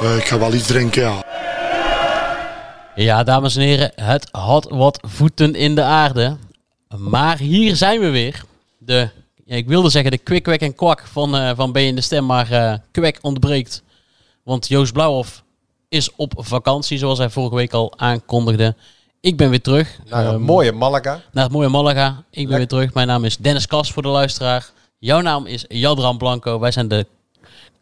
ik ga wel iets drinken, ja. Ja, dames en heren, het had wat voeten in de aarde. Maar hier zijn we weer. De, ja, ik wilde zeggen de kwik, kwek en kwak van, uh, van B in de Stem, maar uh, kwek ontbreekt. Want Joost Blauwhof is op vakantie, zoals hij vorige week al aankondigde. Ik ben weer terug. Naar het um, mooie Malaga. Naar het mooie Malaga. Ik ben Lek weer terug. Mijn naam is Dennis Kas voor de luisteraar. Jouw naam is Jadran Blanco. Wij zijn de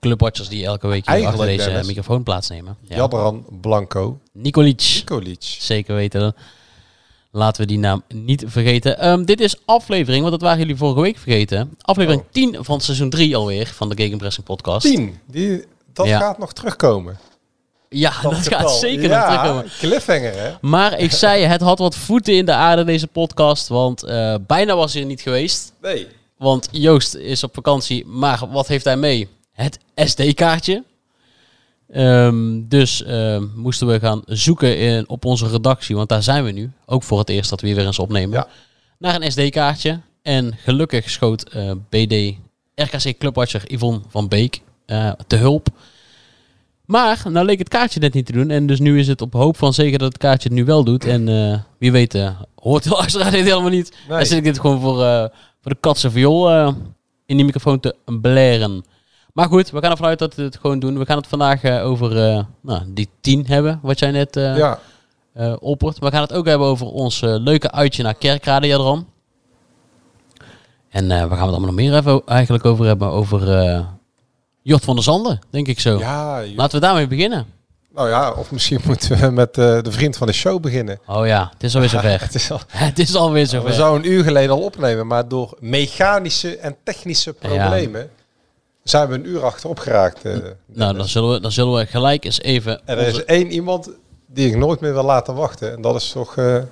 clubwatchers die elke week hier achter deze Dennis. microfoon plaatsnemen. Ja. Jadran Blanco. Nicolic. Nicolic. Zeker weten. Laten we die naam niet vergeten. Um, dit is aflevering, want dat waren jullie vorige week vergeten. Aflevering oh. 10 van seizoen 3 alweer van de Gegenpressing podcast. 10? Die, dat ja. gaat nog terugkomen. Ja, dat, dat gaat zeker ja, nog terugkomen. cliffhanger hè? Maar ik zei, het had wat voeten in de aarde deze podcast, want uh, bijna was hij er niet geweest. Nee. Want Joost is op vakantie, maar wat heeft hij mee? Het SD-kaartje. Um, dus uh, moesten we gaan zoeken in, op onze redactie, want daar zijn we nu. Ook voor het eerst dat we weer eens opnemen. Ja. Naar een SD-kaartje. En gelukkig schoot uh, BD RKC Clubwatcher Yvonne van Beek uh, te hulp. Maar nou leek het kaartje net niet te doen. En dus nu is het op hoop van zeker dat het kaartje het nu wel doet. En uh, wie weet, hoort de luisteraar dit helemaal niet. Nee. Dan zit ik dit gewoon voor, voor de katse viool in die microfoon te blaren. Maar goed, we gaan ervan uit dat we het gewoon doen. We gaan het vandaag over nou, die 10 hebben, wat jij net ja. oppert. We gaan het ook hebben over ons leuke uitje naar Kerkrade, Jadran. En gaan we het allemaal nog meer even eigenlijk over hebben? Over Jort van der Zanden, denk ik zo. Ja, Laten we daarmee beginnen. Nou ja, of misschien moeten we met uh, de vriend van de show beginnen. Oh ja, het is alweer zover. het, is al, het is alweer zover. We zouden een uur geleden al opnemen, maar door mechanische en technische problemen ja. Zijn we een uur achterop geraakt. Uh, nou, dan zullen, we, dan zullen we gelijk eens even... En er onze... is één iemand die ik nooit meer wil laten wachten. En dat is toch... Uh,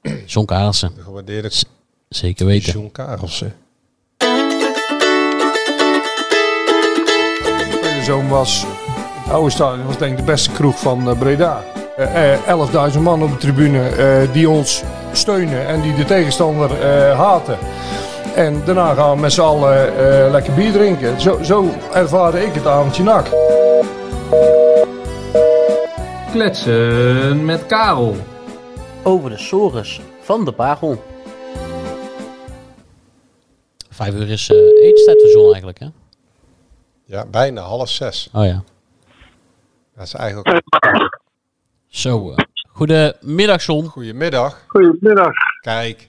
John Karelsen. De gewaardeerde... Z zeker weten. John Karelsen. zoon was, het oude stadion was denk ik de beste kroeg van uh, Breda. Uh, 11.000 man op de tribune uh, die ons steunen en die de tegenstander haten. En daarna gaan we met z'n allen lekker bier drinken. Zo, zo ervaarde ik het avondje nak. Kletsen met Karel. Over de sores van de Pagel. Vijf uur is uh, etenstijd voor zon eigenlijk hè? Ja, bijna half zes. Oh ja. Dat is eigenlijk... Zo, uh, goedemiddag John. Goedemiddag. Goedemiddag. Kijk.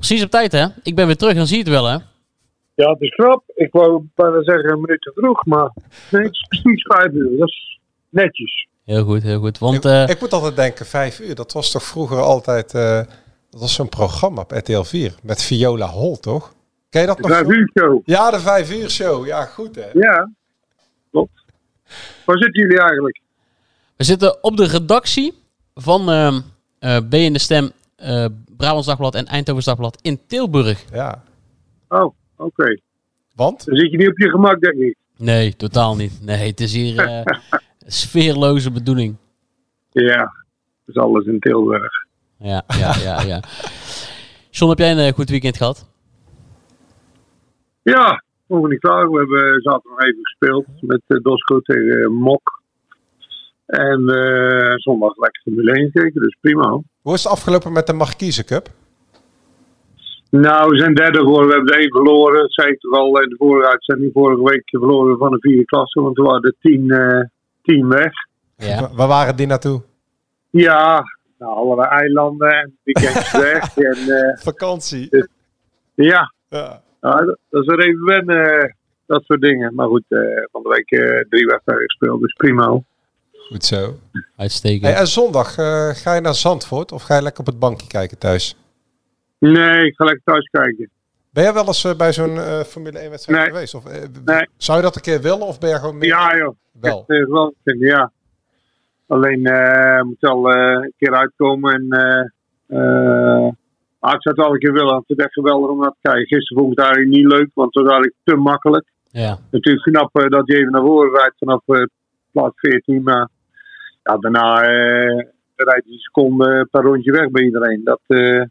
Precies op tijd hè? Ik ben weer terug, dan zie je het wel hè? Ja, het is knap. Ik wou bijna zeggen een minuut te vroeg, maar nee, het is precies vijf uur. Dat is netjes. Heel goed, heel goed. Want, ik, uh, ik moet altijd denken, vijf uur, dat was toch vroeger altijd... Uh, dat was zo'n programma op RTL 4 met Viola Hol, toch? Ken je dat de nog? Vijf uur show. Ja, de vijf uur show. Ja, goed hè? Ja, klopt. Waar zitten jullie eigenlijk? We zitten op de redactie van uh, uh, B in de Stem, uh, Brabants Dagblad en Eindhovens Dagblad in Tilburg. Ja. Oh, oké. Okay. Want? Dan zit je niet op je gemak, denk ik. Nee, totaal niet. Nee, het is hier sfeerloze bedoeling. Ja, dat is alles in Tilburg. Ja, ja, ja, ja. John, heb jij een goed weekend gehad? Ja, mogen niet klaar. We hebben zaterdag even gespeeld met uh, Dosco tegen uh, Mok. En uh, zondag lekker Formule 1 gekeken, dus prima. Hoe is het afgelopen met de Marquise Cup? Nou, we zijn derde geworden. We hebben de één verloren. Dat zei ik toch al in de vorige uitzending. Vorige week verloren we van de vierde klasse, want we waren er tien, tien weg. Ja. Wa- Waar waren die naartoe? Ja, nou, allerlei eilanden en weekendjes weg. En, eh, Vakantie. ja, Ja. nou, dat, is er even wennen, eh, dat soort dingen. Maar goed, eh, van de week eh, drie wedstrijden gespeeld, dus prima. Goed zo. Uitstekend. Hey, en zondag eh, ga je naar Zandvoort of ga je lekker op het bankje kijken thuis? Nee, ik ga lekker thuis kijken. Ben jij wel eens eh, bij zo'n eh, Formule 1 wedstrijd Nee. geweest? Of, eh, Nee. Zou je dat een keer willen of ben je gewoon meer... Ja, joh. Wel. Echt, vinden, ja. Alleen eh moet wel eh, een keer uitkomen. En, eh eh, maar ik zou het wel een keer willen. want Het is echt geweldig om naar te kijken. Gisteren vond ik het eigenlijk niet leuk, want het was eigenlijk te makkelijk. Ja. Natuurlijk knap eh, dat je even naar voren rijdt vanaf eh, plaats 14. Maar ja, daarna eh rijdt hij een seconde per rondje weg bij iedereen. Dat eh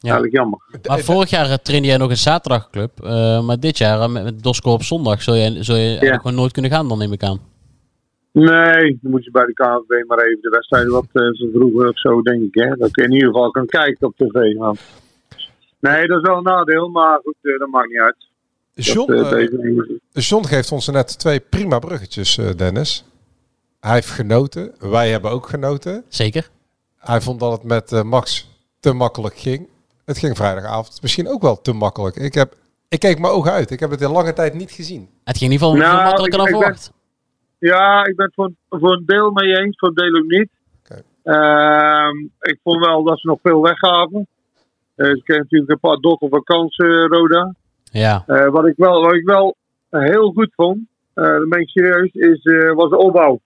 eigenlijk jammer. Maar vorig jaar eh, trainde jij nog een zaterdagclub. eh, maar dit jaar met, met Dosco op zondag zul je, zul je eigenlijk gewoon nooit kunnen gaan, dan neem ik aan. Nee, dan moet je bij de KNVB maar even de wedstrijden wat eh, van vroeger of zo, denk ik. Hè? Dat je in ieder geval kan kijken op tv. Want... Nee, dat is wel een nadeel, maar goed, dat maakt niet uit. John, Dat, John geeft ons net twee prima bruggetjes, eh, Dennis. Hij heeft genoten. Wij hebben ook genoten. Zeker. Hij vond dat het met eh, Max te makkelijk ging. Het ging vrijdagavond misschien ook wel te makkelijk. Ik, heb, ik keek mijn ogen uit. Ik heb het in lange tijd niet gezien. Het ging in ieder geval Nou, veel makkelijker ik- dan verwacht. Ja, ik ben het voor, voor een deel mee eens, voor een deel ook niet. Ehm, ik vond wel dat ze nog veel weggaven. Eh ze kregen natuurlijk een paar dokken van kansen, Roda. Ja. Eh, wat, ik wel, wat ik wel heel goed vond, eh dat ben ik serieus, is, eh, was de opbouw.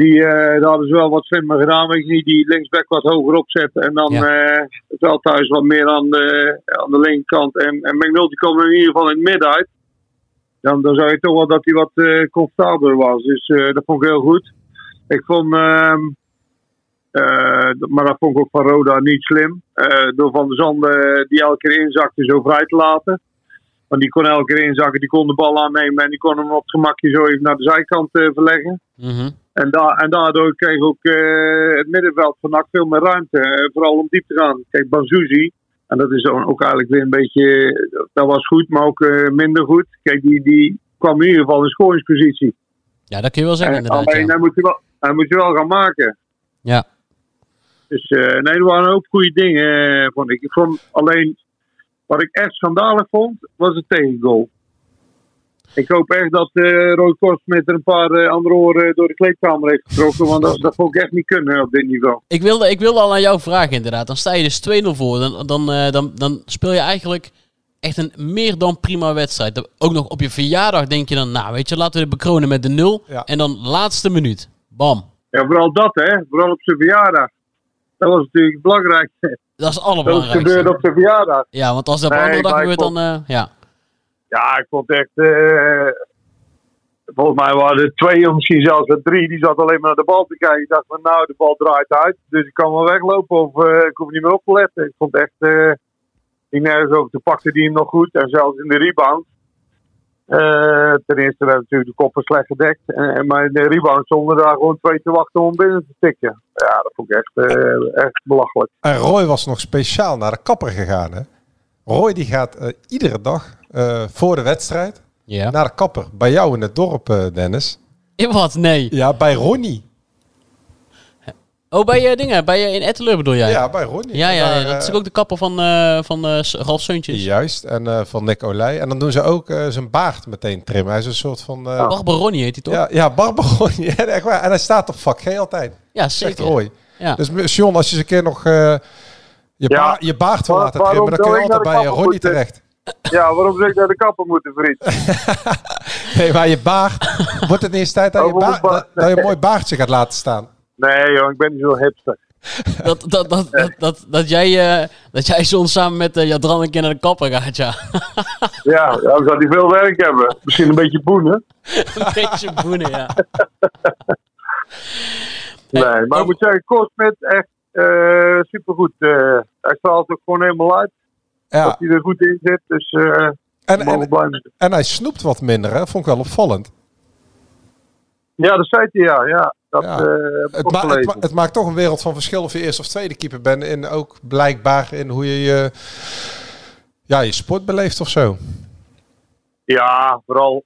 Die, daar hadden ze wel wat slimmer gedaan. Weet je niet, die linksback wat hoger opzetten. En dan eh het Veldhuis wat meer aan de, aan de linkerkant. En, en McNulty kwam er in ieder geval in het midden uit. Dan, dan zou je toch wel dat hij wat eh comfortabeler was. Dus dat vond ik heel goed. Ik vond, ehm, eh, maar dat vond ik ook van Roda niet slim. Door Van der Zanden die elke keer inzakte zo vrij te laten. Want die kon elke keer inzakken, die kon de bal aannemen en die kon hem op het gemakje zo even naar de zijkant verleggen. Mhm. En, da en daardoor kreeg ook eh, het middenveld van NAC veel meer ruimte. eh, vooral om diep te gaan. Kijk, Banzuzi, en dat is dan ook eigenlijk weer een beetje... Dat was goed, maar ook eh, minder goed. Kijk, die, die kwam in ieder geval in scoringspositie. Ja, dat kun je wel zeggen En inderdaad. alleen, Ja. hij, moet je wel, hij moet je wel gaan maken. ja. Dus nee, er waren ook goede dingen, vond ik. Ik vond alleen... Wat ik echt schandalig vond, was het tegengoal. Ik hoop echt dat eh Roy Korsmit er een paar eh, andere oren door de kleedkamer heeft getrokken. Want dat, dat vond ik echt niet kunnen op dit niveau. Ik wilde, ik wilde al aan jou vragen inderdaad. Dan sta je dus 2-0 voor. Dan, dan, eh, dan, dan speel je eigenlijk echt een meer dan prima wedstrijd. Dan Ook nog op je verjaardag denk je dan, nou weet je, laten we het bekronen met de 0. En dan laatste minuut. Bam. Ja, vooral dat, hè. Vooral op zijn verjaardag. Dat was natuurlijk het belangrijkste. Dat is het Dat is allerbelangrijkste. gebeurd op zijn verjaardag. Ja, want als dat op Nee, een andere dag gebeurt, dan... eh, ja. Ja, ik vond echt... eh, volgens mij waren er twee of misschien zelfs wel drie. Die zat alleen maar naar de bal te kijken. Ik dacht van nou, de bal draait uit. Dus ik kan wel weglopen of eh, ik hoef niet meer op te letten. Ik vond echt... eh die nergens over te pakken die hem nog goed. En zelfs in de rebound. Ten eerste werd natuurlijk de koppen slecht gedekt. En, maar in de rebound stonden daar gewoon twee te wachten om binnen te tikken. Ja, dat vond ik echt, echt belachelijk. En Roy was nog speciaal naar de kapper gegaan. Hè? Roy die gaat iedere dag eh, voor de wedstrijd Ja. naar de kapper. Bij jou in het dorp, eh, Dennis. In wat? Nee. Ja, bij Ronnie. Oh, bij je dingen, bij je in Etteleur bedoel jij? Ja, bij Ronnie. Ja, ja, Daar, ja, dat is eh, ook de kapper van, eh van eh, Ralf Seuntjes. Juist, en eh, van Nick Olij. En dan doen ze ook eh, zijn baard meteen trimmen. Hij is een soort van... eh, Barbaroni heet hij toch? Ja, ja Barbaroni. Echt waar. En hij staat op vak G altijd. Ja, Zegt zeker. Roy. Ja. Dus John, als je eens een keer nog eh, je, Ja. ba- je baard wil laten trimmen, dan kun je altijd bij eh, Ronnie terecht. Ja, waarom zou ik naar de kapper moeten, vriend? Nee, maar je baard... Wordt het niet eens tijd dat je, Oh, ba- ba- dat, dat je een mooi baardje gaat laten staan? Nee joh, ik ben niet zo hipster. Dat, dat, dat, dat, dat, dat jij, eh dat jij soms samen met eh Jadran een keer naar de kapper gaat, ja. Ja, ja, dan zou hij veel werk hebben. Misschien een beetje boenen. een beetje boenen, ja. Nee, maar ik moet zeggen, Korsmet echt eh supergoed. eh hij straalt ook gewoon helemaal uit. Ja. Dat hij er goed in zit. Dus eh En, en, hij snoept wat minder, hè? Vond ik wel opvallend. Ja, dat zei hij ja. ja dat Ja. eh, Het, ma- het, gelezen. ma- het maakt toch een wereld van verschil of je eerste of tweede keeper bent. En ook blijkbaar in hoe je je, ja, je sport beleeft of zo. Ja, vooral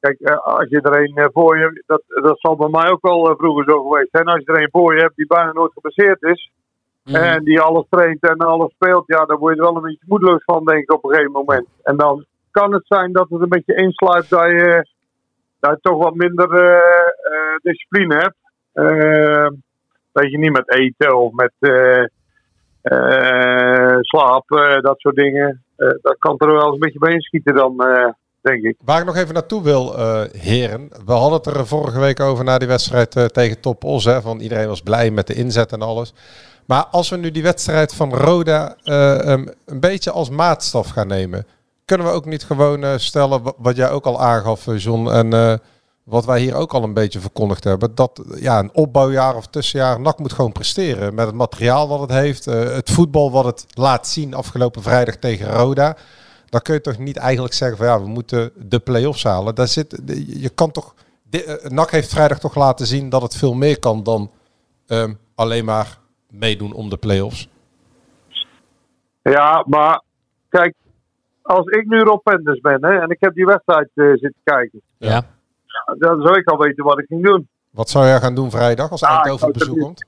kijk, eh, als je er een voor je, dat, dat zal bij mij ook wel vroeger zo geweest zijn. Als je er een voor je hebt die bijna nooit gebaseerd is. En die alles traint en alles speelt, ja, dan word je wel een beetje moedeloos van, denk ik, op een gegeven moment. En dan kan het zijn dat het een beetje insluit dat je, dat je toch wat minder eh, discipline hebt. Eh, dat je niet met eten of met eh, slaap, dat soort dingen. Dat kan er wel eens een beetje bij inschieten dan, ik. Waar ik nog even naartoe wil, eh, heren. We hadden het er vorige week over na die wedstrijd eh, tegen Top Os. Hè, van iedereen was blij met de inzet en alles. Maar als we nu die wedstrijd van Roda eh, een beetje als maatstaf gaan nemen. Kunnen we ook niet gewoon stellen, wa- wat jij ook al aangaf, John. En wat wij hier ook al een beetje verkondigd hebben. Dat ja, een opbouwjaar of tussenjaar, NAC moet gewoon presteren. Met het materiaal wat het heeft. het voetbal wat het laat zien afgelopen vrijdag tegen Roda. Dan kun je toch niet eigenlijk zeggen van ja, we moeten de play-offs halen. Daar zit, je kan toch. de- eh, NAC heeft vrijdag toch laten zien dat het veel meer kan dan ehm, alleen maar meedoen om de play-offs. Ja, maar kijk, als ik nu Rob Penders ben hè, en ik heb die wedstrijd eh, zitten kijken, Ja. dan zou ik al weten wat ik ging doen. Wat zou jij gaan doen vrijdag als Eindhoven ik op bezoek komt?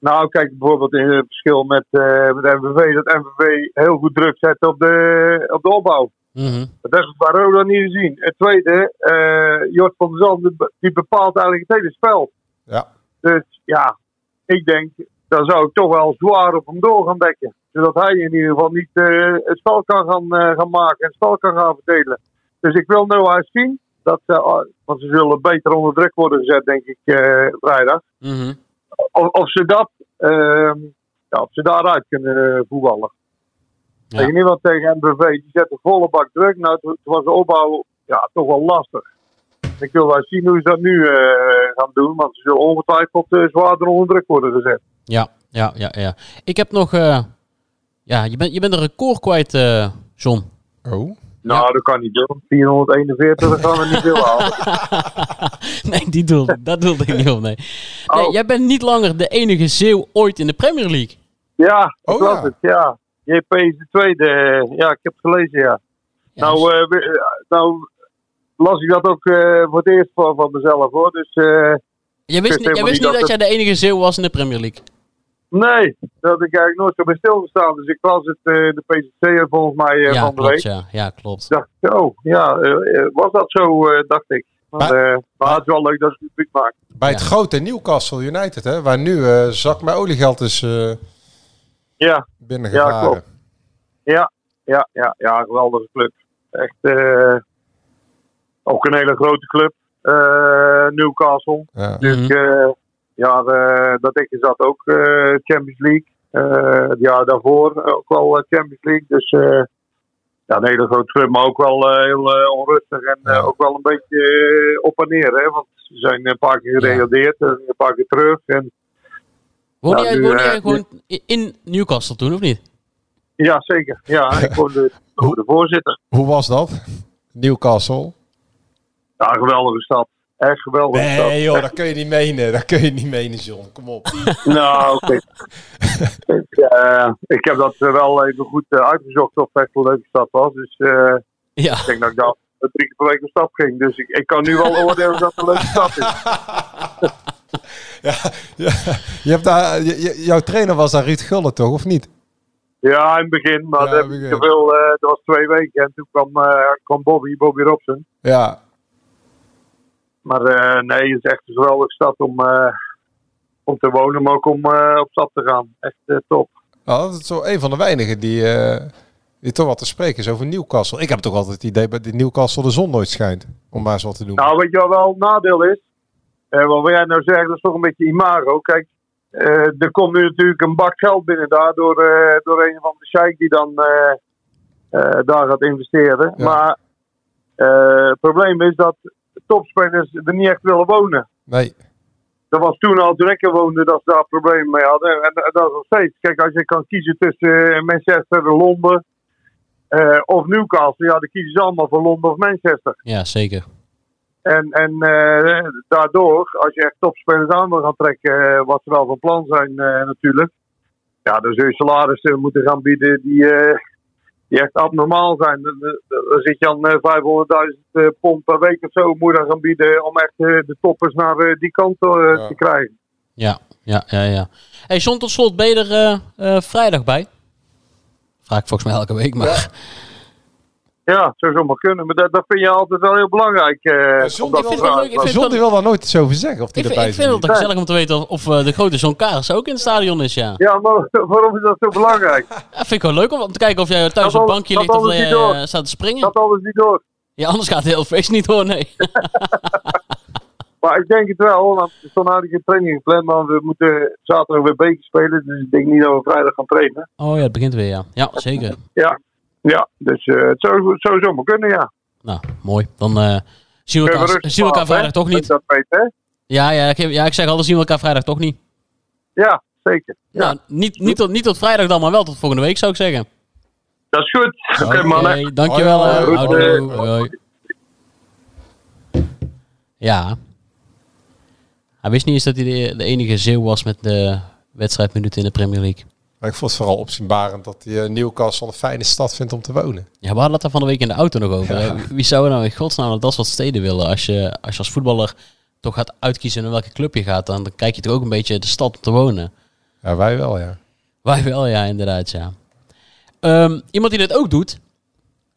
Nou, kijk bijvoorbeeld in het verschil met, eh met MVV, dat MVV heel goed druk zet op de, op de opbouw. Mhm. Dat heb ik bij Roda niet gezien. Het tweede, eh Jort van der Zand, die bepaalt eigenlijk het hele spel. Ja. Dus ja, ik denk, dan zou ik toch wel zwaar op hem door gaan dekken. Zodat hij in ieder geval niet eh, het spel kan gaan, eh, gaan maken en het spel kan gaan verdelen. Dus ik wil nou eens zien, dat, ze, want ze zullen beter onder druk worden gezet, denk ik, eh, vrijdag. Mhm. Of, of ze dat, ehm, ja, of ze daaruit kunnen voetballen. Ja. Tegen niemand tegen MBV, die zet de volle bak druk. Nou, toen toen was de opbouw ja, toch wel lastig. Ik wil wel zien hoe ze dat nu eh, gaan doen, want ze zullen ongetwijfeld eh, zwaarder onder druk worden gezet. Ja, ja, ja, ja. Ik heb nog... eh, ja, je bent, je bent een record kwijt, eh, John. Oh. Nou, dat kan niet doen. 441, dat gaan we niet veel halen. nee, die doelde, dat doelde ik niet op, nee. nee. Oh. Jij bent niet langer de enige Zeeuw ooit in de Premier League. Ja, ik Oh, las ja. het, ja. JP is de tweede. Ja, ik heb het gelezen, ja. Nou, dus- eh, eh, nou las ik dat ook eh, voor het eerst van, van mezelf, hoor. Dus eh, jij wist, niet, jij wist niet niet dat dat jij de enige Zeeuw was in de Premier League. Nee, had ik eigenlijk nooit zo bij stilgestaan. Dus ik las het, eh, de PCC volgens mij eh, ja, van de klopt, week. ja. Ja, klopt. dacht ik, oh, ja, eh, was dat zo, eh, dacht ik. Maar, Maar- eh, maar het is wel leuk dat ze het publiek maken. Bij het grote Newcastle United, hè, waar nu eh zak mijn oliegeld is eh Ja, binnengevaren. Ja, klopt. ja, ja, ja, ja, geweldige club. Echt, eh, ook een hele grote club, eh, Newcastle. Ja. Dus eh, ja, dat ik zat ook eh, Champions League. Eh, het jaar daarvoor ook wel eh, Champions League. Dus eh, ja, een hele grote club, maar ook wel heel onrustig en eh, Ja. ook wel een beetje op en neer. Hè? Want ze zijn een paar keer gedegradeerd en een paar keer terug. En, Woonde Ja, jij, nu, woonde jij gewoon in Newcastle toen, of niet? ja, zeker. Ja, ik word de, de voorzitter. Hoe was dat? Newcastle? Ja, geweldige stad. Echt. Nee joh, dat kun je niet menen. Dat kun je niet menen, John. Kom op. Nou, oké. ik, eh, ik heb dat eh, wel even goed eh, uitgezocht of het echt een leuke stad was. Dus eh, Ja. ik denk dat ik daar drie keer per week op stap ging. Dus ik, ik kan nu wel oordelen dat het een leuke stad is. Ja, ja. Je hebt daar, je- jouw trainer was daar Ruud Gullit toch, of niet? Ja, in het begin. Maar Ja, dat, begin. veel, eh, dat was twee weken. En toen kwam, eh, kwam Bobby, Bobby Robson. Ja. Maar eh, nee, het is echt een geweldige stad om, eh, om te wonen, maar ook om eh, op stap te gaan. Echt top. Nou, dat is zo een van de weinigen die, die toch wat te spreken is over Newcastle. Ik heb toch altijd het idee dat Newcastle de zon nooit schijnt. Om maar eens wat te doen. Nou, weet je wat wel een nadeel is? Wat wil jij nou zeggen, dat is toch een beetje imago. Kijk, er komt nu natuurlijk een bak geld binnen daar door, door een van de sheik die dan daar gaat investeren. Ja. Maar het probleem is dat topspelers er niet echt willen wonen. Nee. Dat was toen al toen ik er woonde dat ze daar problemen mee hadden. En, en dat is nog steeds. Kijk, als je kan kiezen tussen eh, Manchester, Londen eh, of Newcastle, ja, dan kiezen ze allemaal voor Londen of Manchester. Ja, zeker. En, en eh, daardoor, als je echt topspelers aan wil gaan trekken, wat ze wel van plan zijn eh, natuurlijk. Ja, dan zul je salarissen moeten gaan bieden die, eh, die echt abnormaal zijn. Dan, zit je aan eh, 500.000 eh, pond per week of zo moet je dan gaan bieden om echt eh, de toppers naar eh, die kant eh, Ja. te krijgen. Ja, ja, ja, ja. Hey, John, tot slot, ben je er eh, eh, vrijdag bij? Vraag ik volgens mij elke week, maar... Ja, zou zomaar kunnen. Maar dat, dat vind je altijd wel heel belangrijk. eh, John, ik vind het leuk, John wil daar nooit iets over zeggen. Of die Ik, erbij ik vind het toch gezellig om te weten of, of eh, de grote John Kaars ook in het stadion is, ja. Ja, maar waarom is dat zo belangrijk? Ja, vind ik wel leuk om, om te kijken of jij thuis Dat op het bankje ligt of door. eh, staat te springen. Dat alles niet door. Ja, anders gaat het heel feest niet door, nee. Maar ik denk het wel, want er stond eigenlijk een training gepland, maar we moeten zaterdag weer beker spelen. Dus ik denk niet dat we vrijdag gaan trainen. Oh ja, het begint weer, ja. Ja, zeker. Ja, ja dus eh, het zou, zomaar kunnen, ja. Nou, mooi. Dan eh, zien we elkaar, rustig zien we elkaar vrijdag hè? toch niet. Dat weet, hè? Ja, ja, ik, ja, ik zeg altijd zien we elkaar vrijdag toch niet. Ja, zeker. Ja, Nou, niet, niet, tot, niet tot vrijdag dan, maar wel tot volgende week zou ik zeggen. dat is goed. Oké, mannen. dankjewel. Hoi. Hoi, hoi. Ja. Hij wist niet eens dat hij de, de enige zeeuw was met de wedstrijdminuten in de Premier League. Maar ik vond het vooral opzienbarend dat hij uh, Newcastle een fijne stad vindt om te wonen. Ja, we hadden het er van de week in de auto nog over. Wie- zou nou in godsnaam dat soort steden willen? Als je als, je als voetballer toch gaat uitkiezen naar welke club je gaat, dan, dan kijk je toch ook een beetje de stad om te wonen. Ja, wij wel, ja. Wij wel, ja, inderdaad, ja. Ehm, iemand die dit ook doet,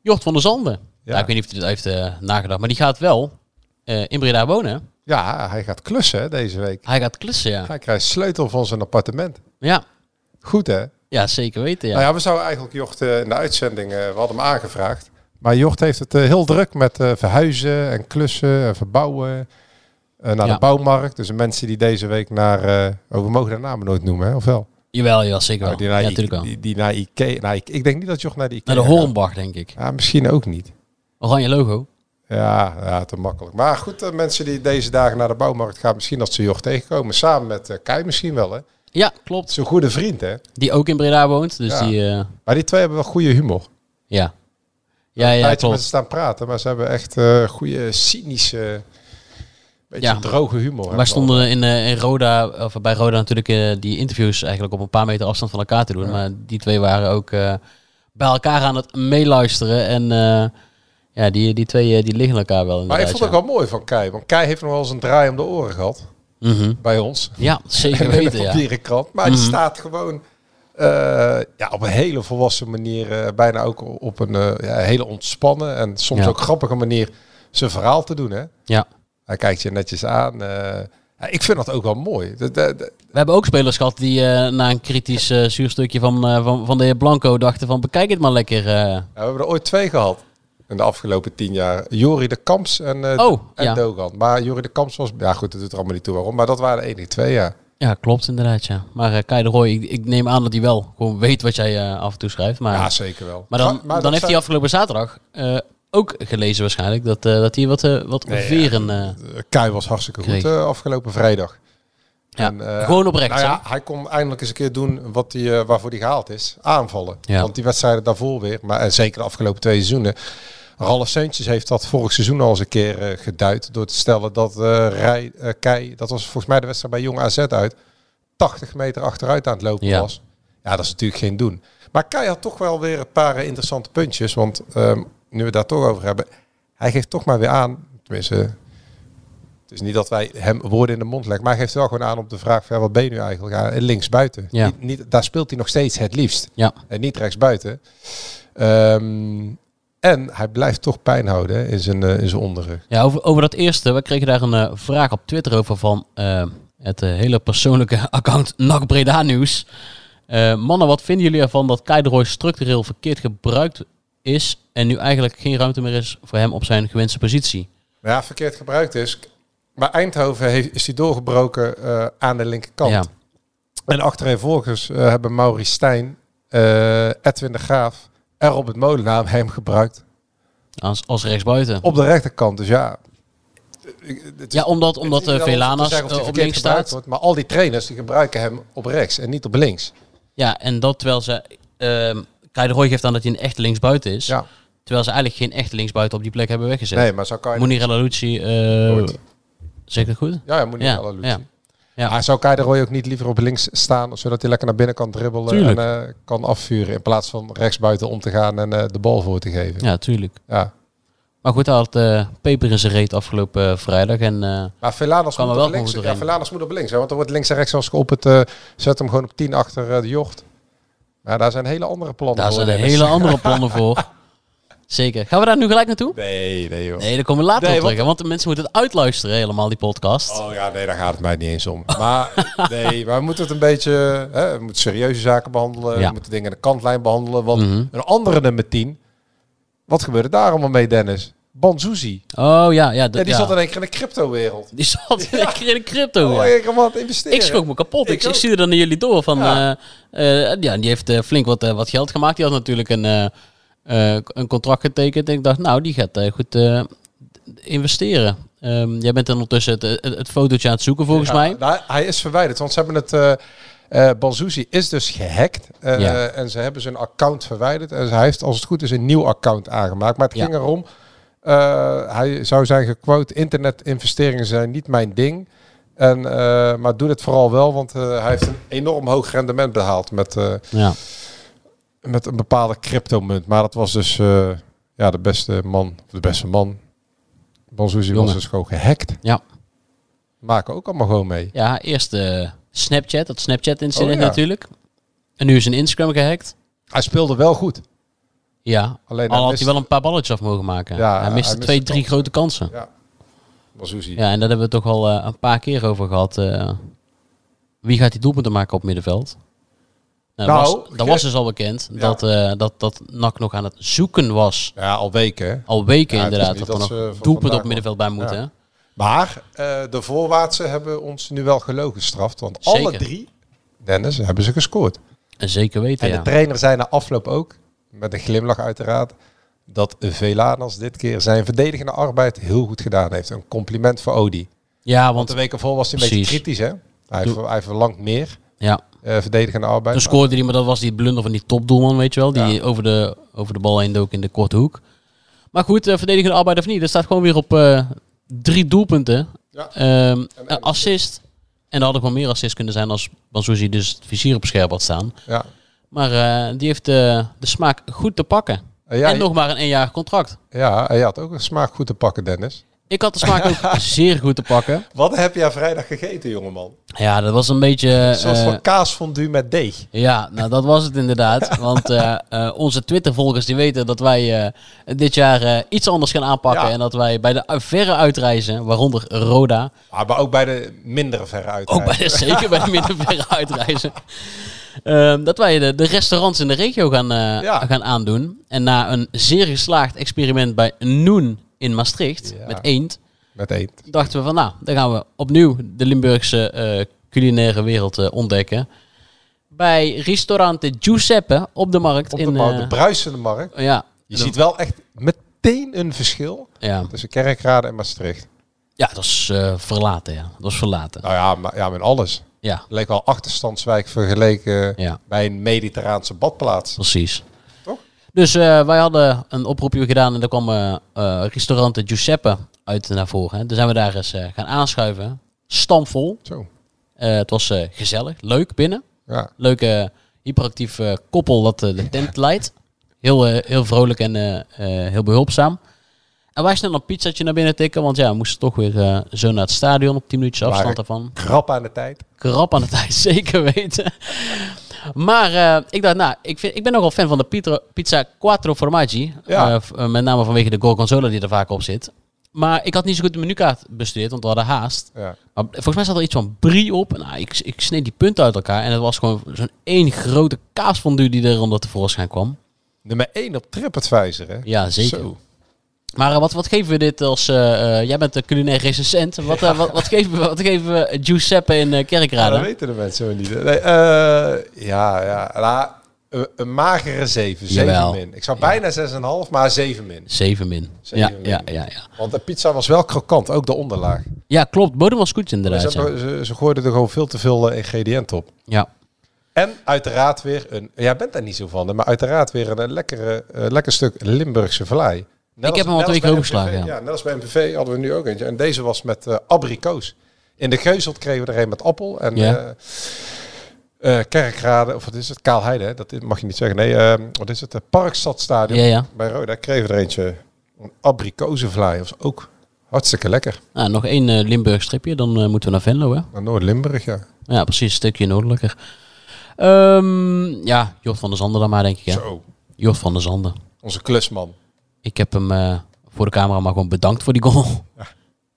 Jort van der Zanden. Ja. ik weet niet of hij dit heeft eh, nagedacht, maar die gaat wel eh, in Breda wonen. Ja, hij gaat klussen deze week. Hij gaat klussen, ja. Hij krijgt sleutel van zijn appartement. Ja, Goed hè? ja zeker weten, ja. Nou ja, we zouden eigenlijk Jocht eh, in de uitzending, eh, we hadden hem aangevraagd. Maar Jocht heeft het eh, heel druk met verhuizen en klussen en verbouwen. naar Ja. de bouwmarkt. Dus de mensen die deze week naar... oh, we mogen de namen nooit noemen, hè? of wel? Jawel, ja, zeker wel. Nou, die naar ja, I- natuurlijk wel. Die, die naar Ikea... Nou, ik, ik denk niet dat Jocht naar de Ikea Naar de. Hornbach, denk ik. Ja, misschien ook niet. Oranje logo. Ja, ja, te makkelijk. Maar goed, mensen die deze dagen naar de bouwmarkt gaan, misschien dat ze Jocht tegenkomen. Samen met Kai misschien wel, hè? Ja, klopt. een goede vriend, hè? Die ook in Breda woont, dus Ja. die... eh, Maar die twee hebben wel goede humor. ja. Ja, ja, tijdje met klopt. ze staan praten, maar ze hebben echt eh goede, cynische, beetje Ja. droge humor. Wij stonden in, eh, in Roda, of bij Roda natuurlijk die interviews eigenlijk op een paar meter afstand van elkaar te doen. Maar die twee waren ook bij elkaar aan het meeluisteren. En ja, die, die twee die liggen elkaar wel Maar ik vond het ook wel mooi van Kai. Want Kai heeft nog wel eens een draai om de oren gehad. Ja. Mhm. Bij ons. Ja, zeker weten, ja. papieren krant. Maar die Mhm. staat gewoon eh, ja, op een hele volwassen manier. eh, bijna ook op een eh, ja, hele ontspannen en soms Ja. ook grappige manier zijn verhaal te doen. Hè? Ja. Hij kijkt je netjes aan. ja, ik vind dat ook wel mooi. De- de- de- We hebben ook spelers gehad die na een kritisch zuurstukje van, van, van de heer Blanco dachten van bekijk het maar lekker. Ja, we hebben er ooit twee gehad. In de afgelopen tien jaar. Jori de Kamps en, eh Oh, en ja. Dogan. Maar Jori de Kamps was... Ja goed, dat doet er allemaal niet toe waarom. Maar dat waren de enige twee, ja. Ja, klopt inderdaad, ja. Maar eh Kai de Roy, ik, ik neem aan dat hij wel gewoon weet wat jij eh, af en toe schrijft. Maar, Ja, zeker wel. maar dan, maar dan heeft hij afgelopen zaterdag ook gelezen waarschijnlijk dat, dat hij wat, wat Nee, veren... Kai was hartstikke goed kreeg. eh, afgelopen vrijdag. Ja, eh, gewoon oprecht, Nou ja, hij kon eindelijk eens een keer doen wat hij, eh, waarvoor hij gehaald is. Aanvallen. Ja. Want die wedstrijden daarvoor weer, maar en zeker de afgelopen twee seizoenen. Ralf Seuntjes heeft dat vorig seizoen al eens een keer eh, geduid. Door te stellen dat eh Rij, eh, Kei, dat was volgens mij de wedstrijd bij Jong AZ uit, 80 meter achteruit aan het lopen Ja. was. Ja, dat is natuurlijk geen doen. Maar Kai had toch wel weer een paar eh, interessante puntjes. Want ehm, nu we het daar toch over hebben, hij geeft toch maar weer aan, tenminste, is niet dat wij hem woorden in de mond leggen, maar hij geeft wel gewoon aan op de vraag van, ja, wat ben je nu eigenlijk? Ja, links buiten. Ja. Niet, niet, daar speelt hij nog steeds het liefst. Ja. En niet rechts buiten. Ehm, en hij blijft toch pijn houden hè, in zijn, eh, in zijn onderrug. Ja, over, over dat eerste, we kregen daar een eh, vraag op Twitter over van eh, het hele persoonlijke account NAC Breda Nieuws. Mannen, wat vinden jullie ervan dat Kai de Roy structureel verkeerd gebruikt is en nu eigenlijk geen ruimte meer is voor hem op zijn gewenste positie? Ja, verkeerd gebruikt is. Maar Eindhoven heeft, is hij doorgebroken eh, aan de linkerkant. Ja. En achtereenvolgens eh hebben Maurice Stijn, eh, Edwin de Graaf en Robert Molenaar hem gebruikt. Als, als rechtsbuiten. Op de rechterkant. Dus ja, Ja, omdat, omdat Velanas op links staat. wordt, maar al die trainers die gebruiken hem op rechts en niet op links. Ja, en dat terwijl ze... ehm Kai de Roy geeft aan dat hij een echte linksbuiten is. Ja. Terwijl ze eigenlijk geen echte linksbuiten op die plek hebben weggezet. Nee, maar zo kan je... Munir El Ik het goed? Ja, ja, moet niet Ja, alle ja. Ja. Maar zou Kai de Roy ook niet liever op links staan, zodat hij lekker naar binnen kan dribbelen Tuurlijk. en eh, kan afvuren, in plaats van rechtsbuiten om te gaan en eh, de bal voor te geven? Ja, tuurlijk. Ja. Maar goed, hij had eh, peper in zijn reet afgelopen vrijdag. En Maar Velanas moet, wel op links, ja. Velanas moet op links, hè, want er wordt links en rechts als op het, zet hem gewoon op 10 achter de jocht. Maar daar zijn hele andere plannen daar voor. zijn Dennis. hele andere plannen voor. Zeker. Gaan we daar nu gelijk naartoe? Nee, nee joh. Nee, daar komen we later Nee, op terug. want- de mensen moeten het uitluisteren helemaal, die podcast. Oh ja, nee, daar gaat het mij niet eens om. Maar nee, maar we moeten het een beetje, hè, we moeten serieuze zaken behandelen. Ja. We moeten dingen aan de kantlijn behandelen. Want Mhm. een andere nummer 10, wat gebeurde daar allemaal mee Dennis? Banzuzi. Oh ja, ja. Ja, die ja. zat in één keer in de crypto-wereld. Die zat in keer in de crypto. Oh, ja. ik kan wat investeren. Ik schrok me kapot. Ik, Ik ik ook. stuurde dan naar jullie door van... Ja. eh, eh, ja, die heeft eh, flink wat, wat geld gemaakt. Die had natuurlijk een, eh, een contract getekend. En ik dacht, nou, die gaat eh, goed eh, investeren. Ehm, jij bent dan ondertussen het, het, het fotootje aan het zoeken, volgens Ja, mij. nou, hij is verwijderd, want ze hebben het... Banzuzi is dus gehackt eh, Ja. en ze hebben zijn account verwijderd. En hij heeft, als het goed is, een nieuw account aangemaakt. Maar het Ja. ging erom, hij zou zijn gequote, internetinvesteringen zijn niet mijn ding. En, maar doe het vooral wel, want hij heeft een enorm hoog rendement behaald met, Ja. Met een bepaalde cryptomunt. Maar dat was dus eh, ja, de beste man, of de beste man. Banzuzi was dus gewoon gehackt. Ja. Maken ook allemaal gewoon mee. Ja, eerst eh, Snapchat, dat Snapchat-incident Oh, ja. natuurlijk. En nu is een Instagram gehackt. Hij speelde wel goed. Ja, Alleen al had miste- hij wel een paar balletjes af mogen maken. Ja, hij miste twee, de drie grote kansen. Ja. Banzuzi. Ja, en daar hebben we toch al eh, een paar keer over gehad. eh, wie gaat die doelpunten maken op middenveld? Nou, Nou, dat, was, dat was dus al bekend Ja. dat, eh dat, dat NAC nog aan het zoeken was. Ja, al weken. hè. Al weken Ja, inderdaad. niet Dat er dat nog ze van doelpunten op middenveld bij moeten. Ja. Maar eh, de voorwaartse hebben ons nu wel gelogen gestraft. Want alle drie, Dennis, hebben ze gescoord. En zeker weten, En de trainer zei na afloop ook, met een glimlach uiteraard, dat Velanas dit keer zijn verdedigende arbeid heel goed gedaan heeft. Een compliment voor Odi. Ja, Want want de weken voor was hij een beetje kritisch, hè? Hij, ver- hij verlangt meer ja, eh, verdedigende arbeid. toen scoorde hij, maar dat was die blunder van die topdoelman, weet je wel. Die Ja. over, de, over de bal heen dook in de korte hoek. Maar goed, eh, verdedigende arbeid of niet. Er staat gewoon weer op eh, drie doelpunten. Ja. Ehm, een assist. En er hadden gewoon meer assists kunnen zijn als Banzuzi dus het vizier op scherp had staan. Ja. Maar die heeft de smaak goed te pakken. Ja, en nog maar een eenjarig contract. ja, hij had ook een smaak goed te pakken, Dennis. Ik had de smaak ook zeer goed te pakken. Wat heb jij vrijdag gegeten, jongeman? Ja, dat was een beetje... Een soort eh, van kaasfondue met deeg. Ja, nou dat was het inderdaad. Want eh, eh, onze Twitter-volgers die weten dat wij eh, dit jaar eh, iets anders gaan aanpakken. Ja. En dat wij bij de verre uitreizen, waaronder Roda, Ah, maar ook bij de mindere verre uit. ook bij de, zeker bij de minder verre uitreizen, ehm, dat wij de, de restaurants in de regio gaan, eh, Ja. gaan aandoen. En na een zeer geslaagd experiment bij Noen in Maastricht, Ja. met eend, Met eend. dachten we van nou, dan gaan we opnieuw de Limburgse eh, culinaire wereld eh, ontdekken. Bij restaurante Giuseppe op de markt Op in... de, markt, eh, de bruisende markt. ja, Je ziet wel echt meteen een verschil Ja, tussen Kerkrade en Maastricht. ja dat is verlaten, ja. Dat was verlaten. Nou ja, maar, ja met alles. Ja, leek wel achterstandswijk vergeleken ja, bij een mediterraanse badplaats. precies. Dus eh, wij hadden een oproepje gedaan en daar kwam eh eh, restaurante Giuseppe uit naar voren. Hè. Dus zijn we daar eens gaan aanschuiven. Stamvol. Zo. Het was gezellig, leuk binnen. Ja. Leuke hyperactief koppel dat de tent leidt. Heel, heel vrolijk en heel behulpzaam. En wij snel een pizzatje naar binnen tikken, want ja, we moesten toch weer zo naar het stadion op 10 minuutjes afstand daarvan. Krap aan de tijd. krap aan de tijd, zeker weten. Maar eh, ik dacht, nou, ik, vind, ik ben nogal fan van de pizza, pizza Quattro Formaggi. Ja. Eh, eh, met name vanwege de gorgonzola die er vaak op zit. Maar ik had niet zo goed de menukaart bestudeerd, want we hadden haast. Ja. Maar volgens mij zat er iets van brie op. Nou, ik, ik sneed die punten uit elkaar en het was gewoon zo'n één grote kaasfondue die er onder tevoorschijn kwam. Nummer 1 op TripAdvisor, hè? Ja, zeker. Zo. Maar eh, wat, wat geven we dit als... eh, eh, jij bent de culinair recensent. Wat, wat, wat, geven we, wat geven we Giuseppe in uh, Ja, Kerkrade? dat weten de mensen wel niet. Nee, ja, ja. Nou, een, een magere 7. 7 Jawel. min. Ik zou bijna 6,5, maar 7 min. 7 min. Zeven ja, min. ja, ja, ja. Want de pizza was wel krokant, ook de onderlaag. Ja, klopt. Bodem was goed Ze, inderdaad. Ja. hebben- ze, ze gooiden er gewoon veel te veel ingrediënten op. ja. En uiteraard weer een... Jij bent daar niet zo van, maar uiteraard weer een, lekkere, lekker stuk Limburgse vlaai. Net Ik heb hem al twee keer overgeslagen, ja. Ja, net als bij MPV hadden we nu ook eentje. En deze was met eh, abrikoos. In de Geuzelt kregen we er een met appel. En Ja. eh, eh, Kerkrade, of wat is het? Kaalheide, hè? dat mag je niet zeggen. Nee, eh, wat is het? De Parkstadstadion Ja, ja. bij Roda kregen we er eentje. Een abrikozenvlaai, was ook hartstikke lekker. Nou, nog één Limburg stripje, dan moeten we naar Venlo, hè? Maar Noord-Limburg, ja. Ja, precies, een stukje noordelijker. Ehm, ja, Jort van der Zanden dan maar, denk ik, hè? Zo, Jort van der Zanden. onze klusman. Ik heb hem eh, voor de camera maar gewoon bedankt voor die goal.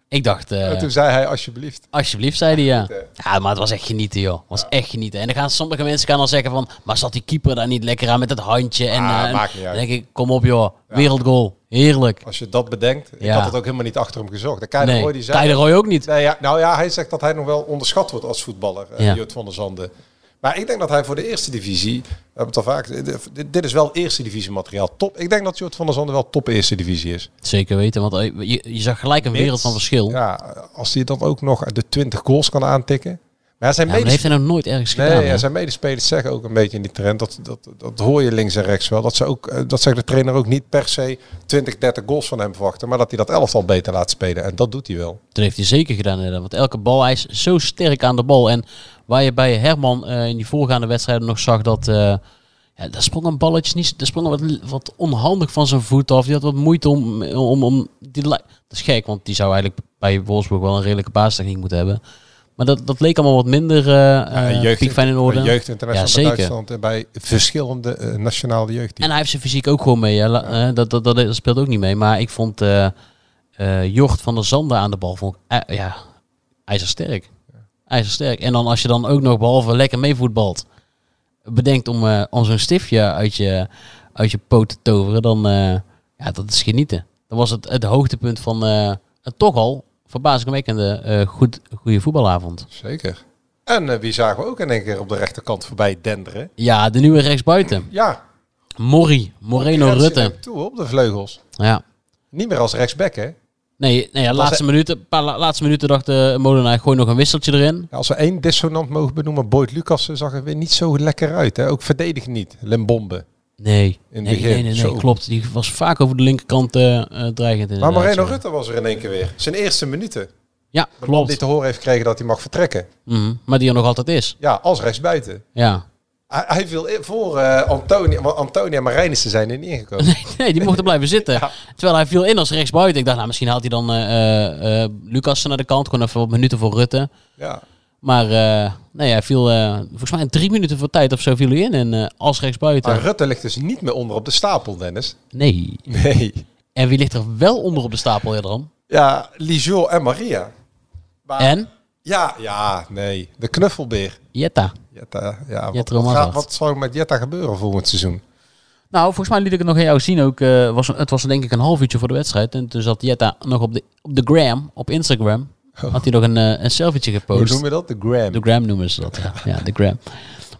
Ik dacht, eh, en toen zei hij alsjeblieft. alsjeblieft, zei hij ja. Hè? Ja, maar het was echt genieten, joh. Het was echt genieten. En dan gaan sommige mensen gaan dan zeggen van, maar zat die keeper daar niet lekker aan met het handje? En, Ah, eh, en maakt niet uit. dan denk ik, kom op, joh. Wereldgoal. Heerlijk. Als je dat bedenkt, ik had het ook helemaal niet achter hem gezocht. De Keizer Nee, Roy die zei... Roy ook niet. Nee, nou ja, hij zegt dat hij nog wel onderschat wordt als voetballer, eh. Jut van der Zanden. Maar ik denk dat hij voor de eerste divisie, we hebben het al vaak, dit, dit is wel eerste divisie materiaal. Top. Ik denk dat Jut van der Zanden wel top eerste divisie is. Zeker weten, want eh, je, je zag gelijk een wereld van verschil. Ja, Ja, als hij dan ook nog de 20 goals kan aantikken. Maar zijn maar dat heeft hij nog nooit ergens gedaan. Nee, en zijn medespelers zeggen ook een beetje in die trend. Dat, dat, dat hoor je links en rechts wel. Dat, ze ook, eh, dat zegt de trainer ook niet per se 20, 30 goals van hem verwachten. Maar dat hij dat elftal beter laat spelen. En dat doet hij wel. Dat heeft hij zeker gedaan. Want elke bal, hij is zo sterk aan de bal. En waar je bij Herman eh, in die voorgaande wedstrijden nog zag dat... eh ja, daar sprong een balletje niet... Daar sprong wat, wat onhandig van zijn voet af. Die had wat moeite om... om, om die, dat is gek, want die zou eigenlijk bij Wolfsburg wel een redelijke basistechniek moeten hebben. Maar dat, dat leek allemaal wat minder eh jeugd, piekfijn in orde. Jeugd Ja, bij zeker. Duitsland en bij verschillende eh, nationale jeugd. En hij heeft zijn fysiek ook gewoon mee. Hè. Eh, dat, dat, dat, dat speelt ook niet mee. Maar ik vond eh eh, Jort van der Zanden aan de bal vond eh, ja, ijzersterk. IJzersterk. En dan als je dan ook nog behalve lekker meevoetbalt, bedenkt om, eh, om zo'n stiftje uit je, uit je poot te toveren, dan eh, ja, dat is genieten. Dat was het, het hoogtepunt van eh, toch al verbazingwekkende eh goed, goede voetbalavond. Zeker. En eh, wie zagen we ook in één keer op de rechterkant voorbij denderen? Ja, de nieuwe rechtsbuiten. Ja. Morri, Moreno Rutte. Toe op de vleugels. Ja. Niet meer als rechtsback, hè? Nee, nee ja, laatste, hij- minuten, paar la- laatste minuten dacht de Molenaar, gooi nog een wisseltje erin. Ja, als we één dissonant mogen benoemen, Boyd Lucassen zag er weer niet zo lekker uit. Hè? Ook verdedig niet. Limbombe. Nee, In het nee, begin, nee, nee, nee, klopt. Die was vaak over de linkerkant eh eh, dreigend. Maar ja. Rutte was er in één keer weer. Zijn eerste minuten. Ja, De man die klopt. te horen heeft gekregen dat hij mag vertrekken. Mhm, Maar die er nog altijd is. Ja, als rechtsbuiten. Ja. Hij, hij viel in voor eh Antonia, want Antonia en Marijnissen zijn er niet ingekomen. Nee, die mochten blijven zitten. Ja. Terwijl hij viel in als rechtsbuiten. Ik dacht, nou, misschien haalt hij dan eh, Lucas naar de kant. Gewoon even wat minuten voor Rutte. Ja. Maar eh, nee, hij viel eh, volgens mij in drie minuten voor tijd of zo viel hij in. En eh, als rechtsbuiten. Maar Rutte ligt dus niet meer onder op de stapel, Dennis. Nee. Nee. En wie ligt er wel onder op de stapel, Edram? Ja, Lijo en Maria. Maar- En? Ja, ja, nee. De knuffelbeer. Jetta. Jetta, ja. Wat, gaat- wat zal er met Jetta gebeuren volgend seizoen? Nou, volgens mij liet ik het nog aan jou zien ook. was, het was denk ik een half uurtje voor de wedstrijd. En toen zat Jetta nog op de, op de gram, op Instagram. Had hij nog een, eh, een selfietje Hoe gepost. noem je dat? De gram. De gram noemen ze dat, ja. ja de gram.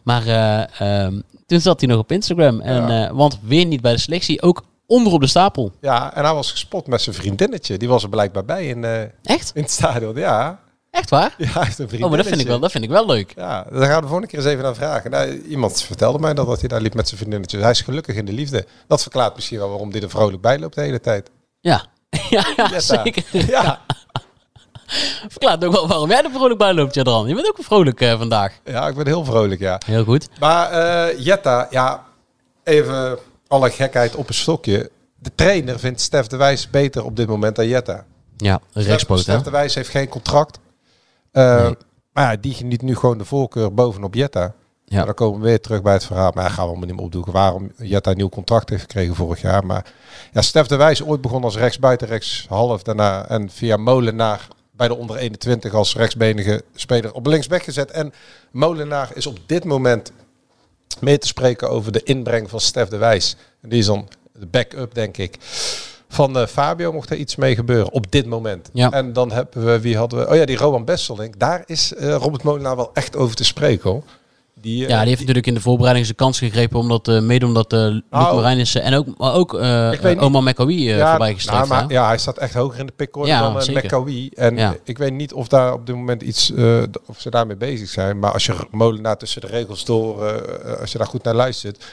Maar eh, ehm, toen zat hij nog op Instagram. En, Ja. eh, want weer niet bij de selectie, ook onder op de stapel. Ja, en hij was gespot met zijn vriendinnetje. Die was er blijkbaar bij in, Echt? in het stadion. Ja. Echt waar? ja, heeft een vriendinnetje. Oh, maar dat vind ik wel, dat vind ik wel leuk. Ja, daar gaan we de volgende keer eens even naar vragen. Nou, iemand vertelde mij dat, dat hij daar liep met zijn vriendinnetje. Hij is gelukkig in de liefde. Dat verklaart misschien wel waarom hij er vrolijk bij loopt de hele tijd. Ja, ja, ja Jetta. zeker. Ja, Verklaart ook wel waarom jij er vrolijk bij loopt, Jadran. Je bent ook vrolijk eh, vandaag. ja, ik ben heel vrolijk, ja. Heel goed. Maar eh, Jetta, ja, even alle gekheid op een stokje. De trainer vindt Stef de Wijs beter op dit moment dan Jetta. Ja, Stef, rechtspoot, hè? Stef de Wijs heeft geen contract. Eh, Nee. Maar ja, die geniet nu gewoon de voorkeur bovenop Jetta. Ja. Ja. Dan komen we weer terug bij het verhaal. Maar ja, gaan we allemaal niet meer opdoeken waarom Jetta een nieuw contract heeft gekregen vorig jaar. Maar ja, Stef de Wijs ooit begon als rechtsbuiten, rechtshalf daarna. En via Molenaar bij de onder 21 als rechtsbenige speler op linksback gezet. En Molenaar is op dit moment mee te spreken over de inbreng van Stef de Wijs. En die is dan de backup, denk ik. Van eh, Fabio mocht er iets mee gebeuren op dit moment. Ja. En dan hebben we, wie hadden we? Oh ja, die Roman Besselink. Daar is eh, Robert Molenaar wel echt over te spreken hoor. Die, eh, Ja, die heeft natuurlijk in de voorbereiding zijn kans gegrepen. Omdat, eh mede omdat eh Luc Nou, Marijnissen en ook, maar ook eh Ik weet niet- Oma McAwee eh voorbij nou, maar, ja, hij staat echt hoger in de pickorde Ja, dan uh. McAwee. En Ja. ik weet niet of daar op dit moment iets, of ze daarmee bezig zijn. Maar als je Molenaar tussen de regels door, als je daar goed naar luistert,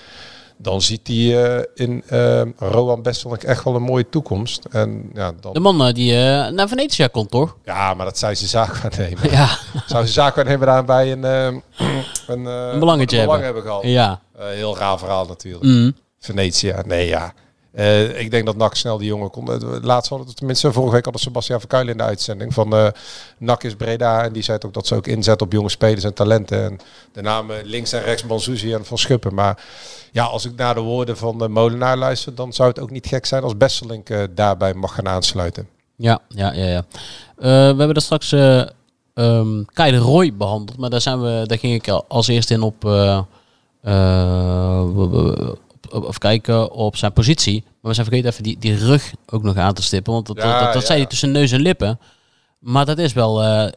dan ziet hij eh, in uh, Roan Besselink echt wel een mooie toekomst. En, ja, dan... De man uh, die uh, naar Venetia komt, toch? Ja, maar dat zou ze zaak gaan nemen. Ja. Zou ze zaak gaan nemen daarbij een, een, een, een belangetje een belang hebben. hebben gehad. Ja. heel raar verhaal natuurlijk. Mm. Venetia, nee ja. Uh, ik denk dat NAC snel die jongen kon. Laatst hadden het tenminste, vorige week hadden Sebastian Verkuilen in de uitzending van uh, NAC is Breda. En die zei ook dat ze ook inzetten op jonge spelers en talenten. En de namen links en rechts Banzuzi en Van Schuppen. Maar ja, als ik naar de woorden van de Molenaar luister, dan zou het ook niet gek zijn als Besselink daarbij mag gaan aansluiten. Ja, ja, ja. ja. we hebben dat straks um, Kai Roy behandeld. Maar daar, zijn we, daar ging ik als eerste in op of kijken op zijn positie. Maar we zijn vergeten even die, die rug ook nog aan te stippen. Want dat, Ja, dat, dat, zei hij tussen neus en lippen. Maar dat is wel... eh,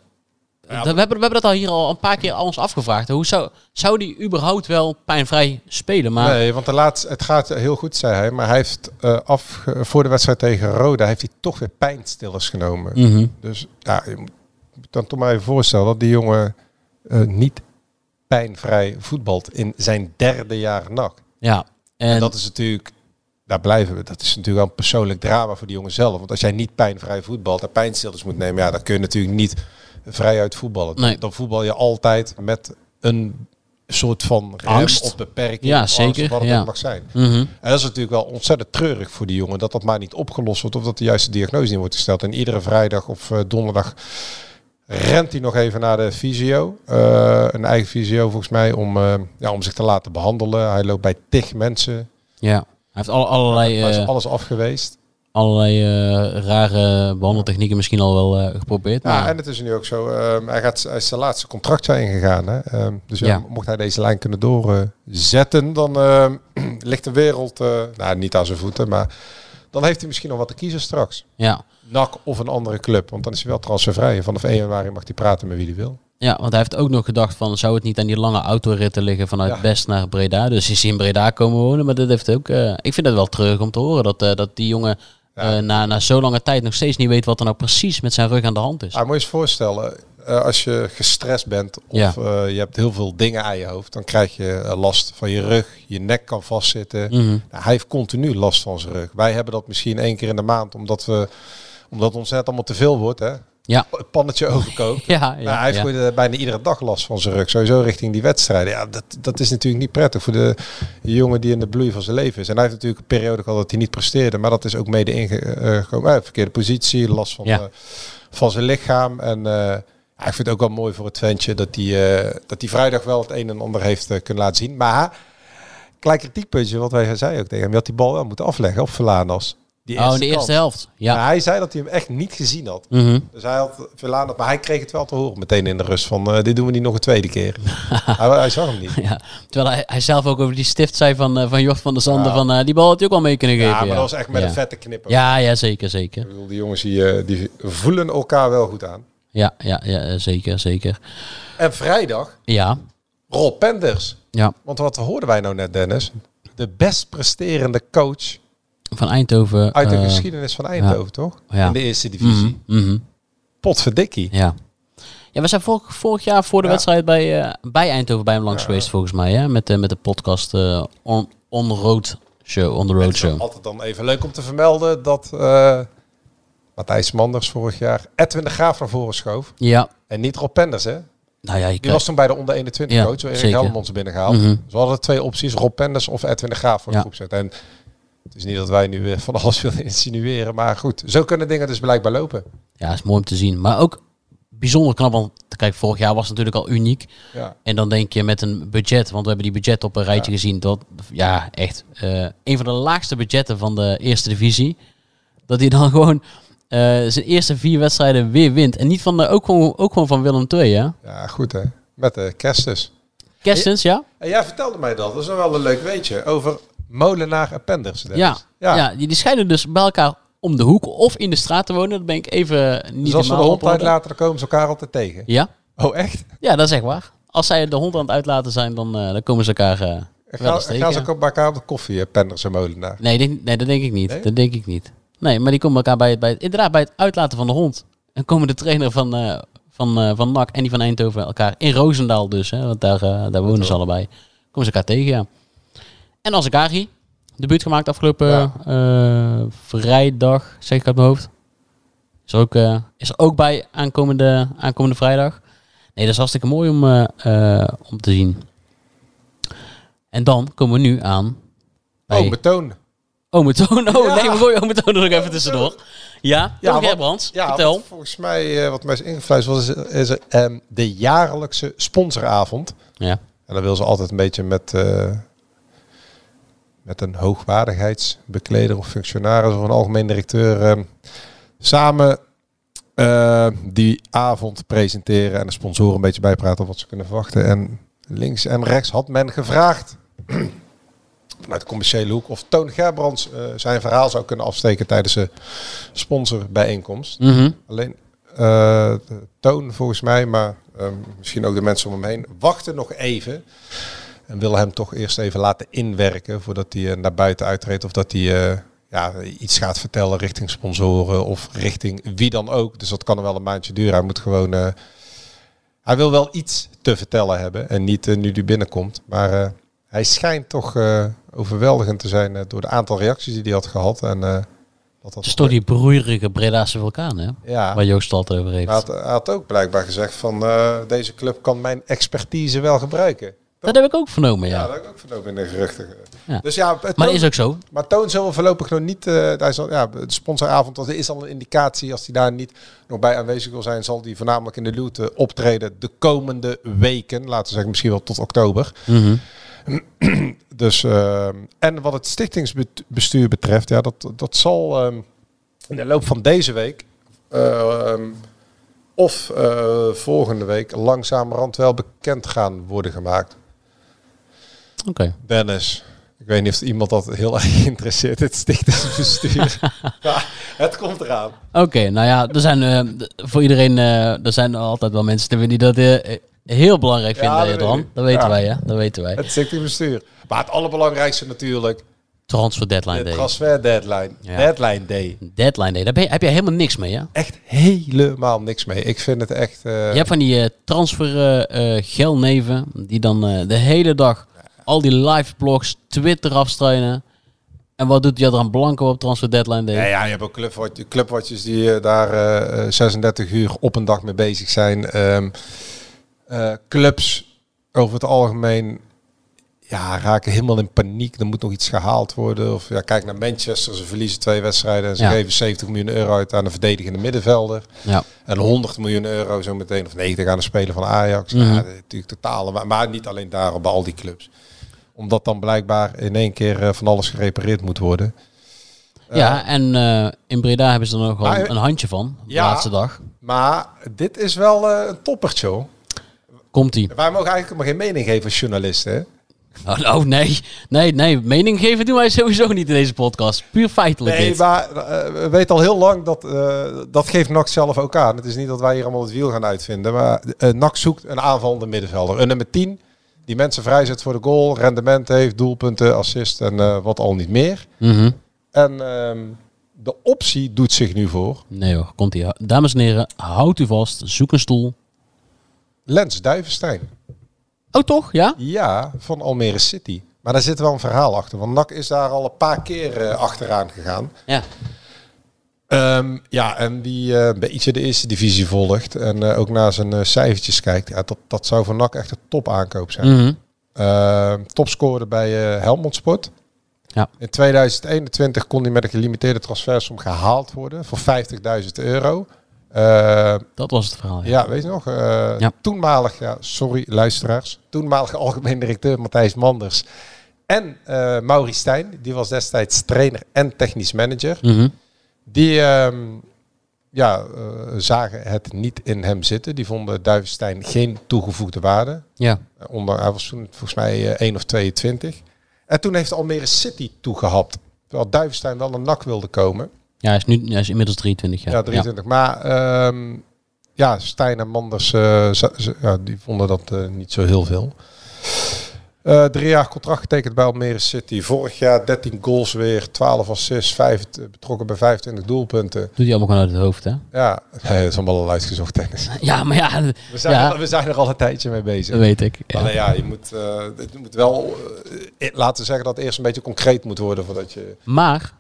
we, hebben, we hebben dat al hier al een paar keer al ons afgevraagd. Hoe zou, zou die überhaupt wel pijnvrij spelen? Maar Nee, want de laatste, het gaat heel goed, zei hij. Maar hij heeft eh, af, voor de wedstrijd tegen Roda heeft hij toch weer pijnstillers genomen. Mhm. Dus ja, je moet dan toch maar even voorstellen dat die jongen eh, niet pijnvrij voetbalt in zijn derde jaar NAC. ja, En, en, dat is natuurlijk, daar blijven we. Dat is natuurlijk wel een persoonlijk drama voor die jongen zelf. Want als jij niet pijnvrij voetbalt en pijnstillers moet nemen, ja, dan kun je natuurlijk niet vrijuit voetballen. Nee. Dan voetbal je altijd met een soort van Angst. of beperking. Ja, of angst, zeker, Wat het ja. mag zijn. Mhm. En dat is natuurlijk wel ontzettend treurig voor die jongen. Dat dat maar niet opgelost wordt. Of dat de juiste diagnose niet wordt gesteld. En iedere vrijdag of eh, donderdag rent hij nog even naar de fysio. Eh, een eigen fysio volgens mij. Om, eh, ja, om zich te laten behandelen. Hij loopt bij tig mensen. ja. hij heeft alle, allerlei, Hij is eh, alles afgeweest. allerlei rare behandeltechnieken misschien al wel geprobeerd. Ja, maar- en het is nu ook zo. ehm, hij, gaat, hij is zijn laatste contract zijn ingegaan. Hè? Ehm, dus ja, mocht hij deze lijn kunnen doorzetten, dan ehm, ligt de wereld nou, niet aan zijn voeten. Maar dan heeft hij misschien nog wat te kiezen straks. ja. NAC of een andere club. Want dan is hij wel transfervrij. En vanaf 1 januari mag hij praten met wie hij wil. Ja, want hij heeft ook nog gedacht van zou het niet aan die lange autoritten liggen vanuit Ja. Best naar Breda. Dus is hij in Breda komen wonen. Maar dat heeft ook. eh, ik vind het wel terug om te horen dat, eh, dat die jongen Ja. eh, na, na zo lange tijd nog steeds niet weet wat er nou precies met zijn rug aan de hand is. Ah, moet je eens voorstellen, eh, als je gestrest bent of Ja. eh, je hebt heel veel dingen aan je hoofd, dan krijg je last van je rug, je nek kan vastzitten. Mhm. Nou, hij heeft continu last van zijn rug. Wij hebben dat misschien één keer in de maand, omdat we omdat het ons net allemaal te veel wordt, hè? Ja. Het pannetje overkookt. Ja, ja, Nou, hij heeft ja. eh, bijna iedere dag last van zijn rug. Sowieso richting die wedstrijden. Ja, dat, dat is natuurlijk niet prettig voor de jongen die in de bloei van zijn leven is. En hij heeft natuurlijk een periode gehad dat hij niet presteerde. Maar dat is ook mede ingekomen. Uh, verkeerde positie, last van, Ja. eh, van zijn lichaam. En eh, ja, ik vind het ook wel mooi voor het ventje dat hij, eh, dat vrijdag wel het een en ander heeft eh, kunnen laten zien. Maar, klein kritiekpuntje, wat wij zei ook tegen hem. Je had die bal wel moeten afleggen op Verlanas. Die oh, in de eerste helft. Ja. Maar hij zei dat hij hem echt niet gezien had. Mhm. Dus hij had Verlanas, maar hij kreeg het wel te horen meteen in de rust van eh, dit doen we niet nog een tweede keer. hij, hij zag hem niet. ja. Terwijl hij, hij zelf ook over die stift zei van, eh, van Jort van der Zanden. Ja. Van, eh, die bal had hij ook al mee kunnen geven. Ja, maar dat was echt met een vette knipper. Ja, ja, zeker, zeker. Ik bedoel, die jongens die, die voelen elkaar wel goed aan. Ja, ja, ja, zeker, zeker. En vrijdag, Ja, Rob Penders. ja. Want wat hoorden wij nou net, Dennis? De best presterende coach Van Eindhoven. uit de eh, geschiedenis van Eindhoven, toch? ja. In de eerste divisie. mhm, mhm. Potverdikkie. Ja. Ja, we zijn vorig, vorig jaar voor de Ja. wedstrijd bij, eh, bij Eindhoven bij hem langs geweest, volgens mij. Hè? Met, de met de podcast eh, on, Road Show. On the Road Show. altijd dan even leuk om te vermelden dat Matthijs Manders vorig jaar Edwin de Graaf naar voren schoof. Ja, En niet Rob Penders, hè? nou ja, je Die was toen bij de onder 21 Ja, coach, waar Erik. Helmond binnengehaald. Mhm. Dus we hadden twee opties, Rob Penders of Edwin de Graaf voor de groep zetten. En het is niet dat wij nu weer van alles willen insinueren, maar goed, zo kunnen dingen dus blijkbaar lopen. ja, is mooi om te zien. Maar ook bijzonder knap, want kijk, vorig jaar was het natuurlijk al uniek. Ja. En dan denk je met een budget, want we hebben die budget op een rijtje gezien. Dat, ja, echt eh, een van de laagste budgetten van de eerste divisie. Dat hij dan gewoon eh, zijn eerste vier wedstrijden weer wint. En niet van de, ook, gewoon, ook gewoon van Willem II, hè? Ja, goed hè. Met de Kerstes. Kerstens, ja? En jij vertelde mij dat, dat is wel een leuk weetje, over Molenaar en Penders. Dennis. Ja, ja. ja. die, die schijnen dus bij elkaar om de hoek of in de straat te wonen. Dat ben ik even niet Dus als we de hond uitlaten, dan komen ze elkaar altijd tegen. Ja? Oh echt? ja, dat is echt waar. Als zij de hond aan het uitlaten zijn, dan, eh, dan komen ze elkaar wel Ga, tegen. gaan ze ja. ook bij elkaar op de koffie, Penders en Molenaar? Nee, denk- nee, dat denk ik niet. Nee? Dat denk ik niet. Nee, maar die komen elkaar bij, bij, inderdaad bij het uitlaten van de hond. En komen de trainer van, eh van, van NAC en die van Eindhoven elkaar in Roosendaal dus. Hè, want daar, daar wonen ze allebei. Komen ze elkaar tegen, ja. En Azekari. Debuut gemaakt afgelopen Ja. eh, vrijdag, zeg ik uit mijn hoofd. Is er ook, eh, is er ook bij aankomende, aankomende vrijdag. Nee, dat is hartstikke mooi om, eh, om te zien. En dan komen we nu aan bij... Oh, betoon. Ome Toon. Oh Ja. nee, we gooien Ome Toon er nog even tussendoor. Ja, ja Gerbrands, ja, vertel. volgens mij, wat mij is ingefluisterd was, is, is er, ehm, de jaarlijkse sponsoravond. Ja. En dan wil ze altijd een beetje met, met een hoogwaardigheidsbekleder of functionaris of een algemeen directeur ehm, samen eh, die avond presenteren en de sponsoren een beetje bijpraten op wat ze kunnen verwachten. En links en rechts had men gevraagd vanuit de commerciële hoek of Toon Gerbrands eh, zijn verhaal zou kunnen afsteken tijdens de sponsorbijeenkomst. Mhm. Alleen eh, Toon volgens mij, maar ehm, misschien ook de mensen om hem heen, wachten nog even. En willen hem toch eerst even laten inwerken voordat hij eh, naar buiten uittreedt. Of dat hij eh, ja, iets gaat vertellen richting sponsoren of richting wie dan ook. Dus dat kan er wel een maandje duren. Hij moet gewoon... eh, hij wil wel iets te vertellen hebben en niet nu die binnenkomt. Maar hij schijnt toch overweldigend te zijn door de aantal reacties die hij had gehad. En, dat dat is toch die broeierige Bredaanse vulkaan, hè? Ja. Waar Joost het altijd over heeft. Hij had, hij had ook blijkbaar gezegd van deze club kan mijn expertise wel gebruiken. Dat heb ik ook vernomen, Ja, ja. dat heb ik ook vernomen in de geruchten. Ja. Dus ja, Maar dat is ook zo. Maar Toon zullen voorlopig nog niet. eh hij zal, ja, de sponsoravond, dat is al een indicatie. Als hij daar niet nog bij aanwezig wil zijn, zal hij voornamelijk in de Lute optreden de komende weken. Laten we zeggen, misschien wel tot oktober. Mhm. Dus, ehm, en wat het stichtingsbestuur betreft, ja, dat, dat zal ehm, in de loop van deze week ehm, of eh, volgende week langzamerhand wel bekend gaan worden gemaakt. Oké. Dennis, ik weet niet of iemand dat heel erg interesseert, het stichtingsbestuur. ja, het komt eraan. Oké, nou ja, er zijn eh, voor iedereen, eh, er zijn altijd wel mensen die dat eh, heel belangrijk Ja, vinden, dat weet Dran. ik. Dat weten Ja. wij, hè? Dat weten wij. Het stichtingsbestuur. Maar het allerbelangrijkste natuurlijk, Transfer deadline de day. transfer deadline. Ja. Deadline day. Deadline day. Daar ben je, heb je helemaal niks mee, hè? Echt helemaal niks mee. Ik vind het echt... eh, Je hebt van die eh, transfer gelneven die dan eh, de hele dag al die live blogs, Twitter afstruinen. En wat doet Jadran Blanco op transfer deadline day? Ja, ja, je hebt ook clubwatch- clubwatchers die eh, daar eh, eh, 36 uur op een dag mee bezig zijn. Ehm, eh, clubs over het algemeen ja, raken helemaal in paniek. Er moet nog iets gehaald worden. Of ja, kijk naar Manchester. Ze verliezen twee wedstrijden en ze Ja. geven 70 miljoen euro uit aan een verdedigende middenvelder. Ja. En 100 miljoen euro zo meteen, of 90 aan de speler van Ajax. Mhm. Ja, natuurlijk totale, maar, maar niet alleen daar, bij al die clubs. Omdat dan blijkbaar in één keer eh, van alles gerepareerd moet worden. Ja, en eh, in Breda hebben ze er nog wel Maar- een handje van, de Ja. laatste dag. Maar dit is wel eh, een toppertje hoor. Komt-ie. Wij mogen eigenlijk maar geen mening geven als journalisten. Hè? Oh, nou, nee. Nee, nee. Mening geven doen wij sowieso niet in deze podcast. Puur feitelijk Nee, dit. maar eh, we weten al heel lang dat eh, dat geeft NAC zelf ook aan. Het is niet dat wij hier allemaal het wiel gaan uitvinden. Maar eh NAC zoekt een aanvallende middenvelder. Een nummer 10 die mensen vrijzet voor de goal, rendement heeft, doelpunten, assist en eh, wat al niet meer. Mhm. En ehm, de optie doet zich nu voor. Nee hoor, komt-ie. Dames en heren, houd u vast. Zoek een stoel. Lens Duivenstein. Oh, toch? Ja? Ja, van Almere City. Maar daar zit wel een verhaal achter. Want NAC is daar al een paar keer eh, achteraan gegaan. Ja. Ehm, ja, en die eh, een beetje de eerste divisie volgt. En eh, ook naar zijn eh, cijfertjes kijkt. Ja, dat, dat zou voor NAC echt een top aankoop zijn. Mhm. Ehm, topscorer bij eh, Helmond Sport. Ja. In 2021 kon hij met een gelimiteerde transfersom gehaald worden voor 50.000 euro. Eh, Dat was het verhaal. Ja. ja, weet je nog? eh, Ja. Toenmalig, ja, sorry luisteraars. Toenmalige algemeen directeur Matthijs Manders. En eh Mauri Stijn, die was destijds trainer en technisch manager. Mhm. Die ehm, ja, eh, zagen het niet in hem zitten. Die vonden Duivenstein geen toegevoegde waarde. ja. Eh, Onder, hij was toen volgens mij eh, 1 of 22. En toen heeft Almere City toegehapt. Terwijl Duivenstein wel een nak wilde komen. Ja, hij is, nu, hij is inmiddels 23 jaar. Ja, 23. Maar ehm, ja, Stijn en Manders, eh, die vonden dat eh, niet zo heel veel. Eh, drie jaar contract getekend bij Almere City. Vorig jaar 13 goals weer, 12 assists, 5, betrokken bij 25 doelpunten. Doet hij allemaal gewoon uit het hoofd, hè? Ja, nee, dat is allemaal al uitgezocht tennis. Ja, maar ja... We zijn, ja, er, we zijn er al een tijdje mee bezig. dat weet ik. Ja. Alleen ja, je moet, eh, het moet wel, eh, laten we zeggen dat het eerst een beetje concreet moet worden voordat je... Maar,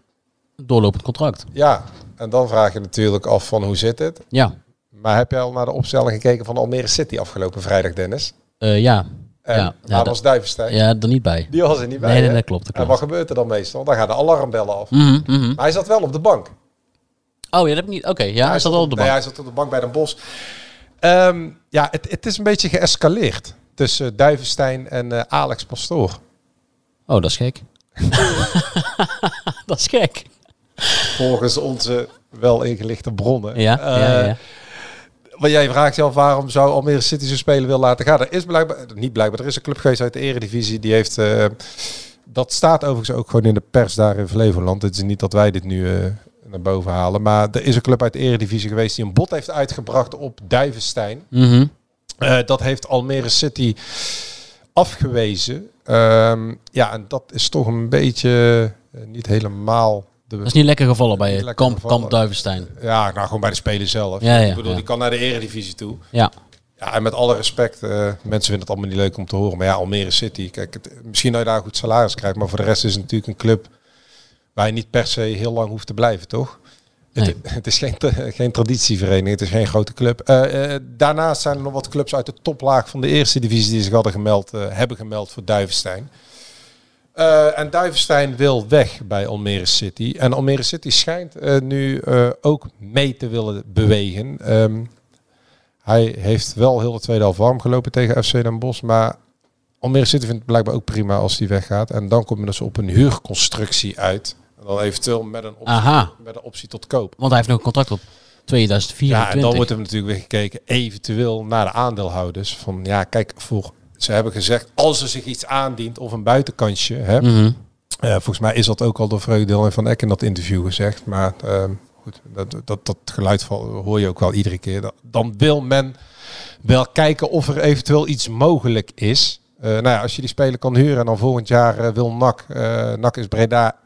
doorlopend contract. Ja, en dan vraag je natuurlijk af van hoe zit het? Ja. Maar heb je al naar de opstelling gekeken van Almere City afgelopen vrijdag, Dennis? Eh, ja. En ja. Ja, was Duivenstein? Ja, er niet bij. Die was er niet bij. Nee, nee, dat klopt. Dat En klopt. wat gebeurt er dan meestal? Dan gaan de alarmbellen af. Mhm, mhm. Maar hij zat wel op de bank. Oh, ja, dat heb ik niet. Oké, ja, hij zat wel op de Nee, bank. hij zat op de bank bij Den Bos. Ehm, ja, het, het is een beetje geëscaleerd tussen uh, Duivenstein en uh, Alex Pastoor. Oh, dat is gek. dat is gek. Volgens onze wel ingelichte bronnen. Ja, Uh, ja, ja. Maar jij vraagt je af waarom zou Almere City zijn spelen wil laten gaan. Er is blijkbaar, niet blijkbaar, er is een club geweest uit de eredivisie. Die heeft, uh, dat staat overigens ook gewoon in de pers daar in Flevoland. Het is niet dat wij dit nu uh, naar boven halen. Maar er is een club uit de eredivisie geweest die een bod heeft uitgebracht op Duivenstein. Mm -hmm. uh, dat heeft Almere City afgewezen. Um, ja, en dat is toch een beetje niet helemaal... De, dat is niet lekker gevallen bij je kamp, kamp Duivenstein. Ja, nou gewoon bij de speler zelf. Ja, ja, ik bedoel, ja. die kan naar de eredivisie toe. Ja. Ja, en met alle respect, uh, mensen vinden het allemaal niet leuk om te horen. Maar ja, Almere City, kijk, het, misschien dat je daar een goed salaris krijgt. Maar voor de rest is het natuurlijk een club waar je niet per se heel lang hoeft te blijven, toch? Nee. Het, het, is geen, geen traditievereniging, het is geen grote club. Uh, uh, daarnaast zijn er nog wat clubs uit de toplaag van de eerste divisie die zich hadden gemeld, hebben gemeld voor Duivenstein. Uh, en Duivenstein wil weg bij Almere City. En Almere City schijnt uh, nu uh, ook mee te willen bewegen. Um, hij heeft wel heel de tweede helft warm gelopen tegen FC Den Bosch. Maar Almere City vindt het blijkbaar ook prima als hij weggaat. En dan kom je dus op een huurconstructie uit. En dan eventueel met een optie, Aha. met een optie tot koop. Want hij heeft nog een contract op 2024. Ja, en dan wordt er natuurlijk weer gekeken eventueel naar de aandeelhouders. Van ja, kijk, voor ze hebben gezegd, als er zich iets aandient of een buitenkansje. Hè, mm -hmm. uh, volgens mij is dat ook al door Vreugdeel en Van Eck in dat interview gezegd. Maar uh, goed, dat, dat, dat geluid hoor je ook wel iedere keer. Dan wil men wel kijken of er eventueel iets mogelijk is. Uh, nou ja, als je die speler kan huren en dan volgend jaar uh, wil NAC, NAC is Breda,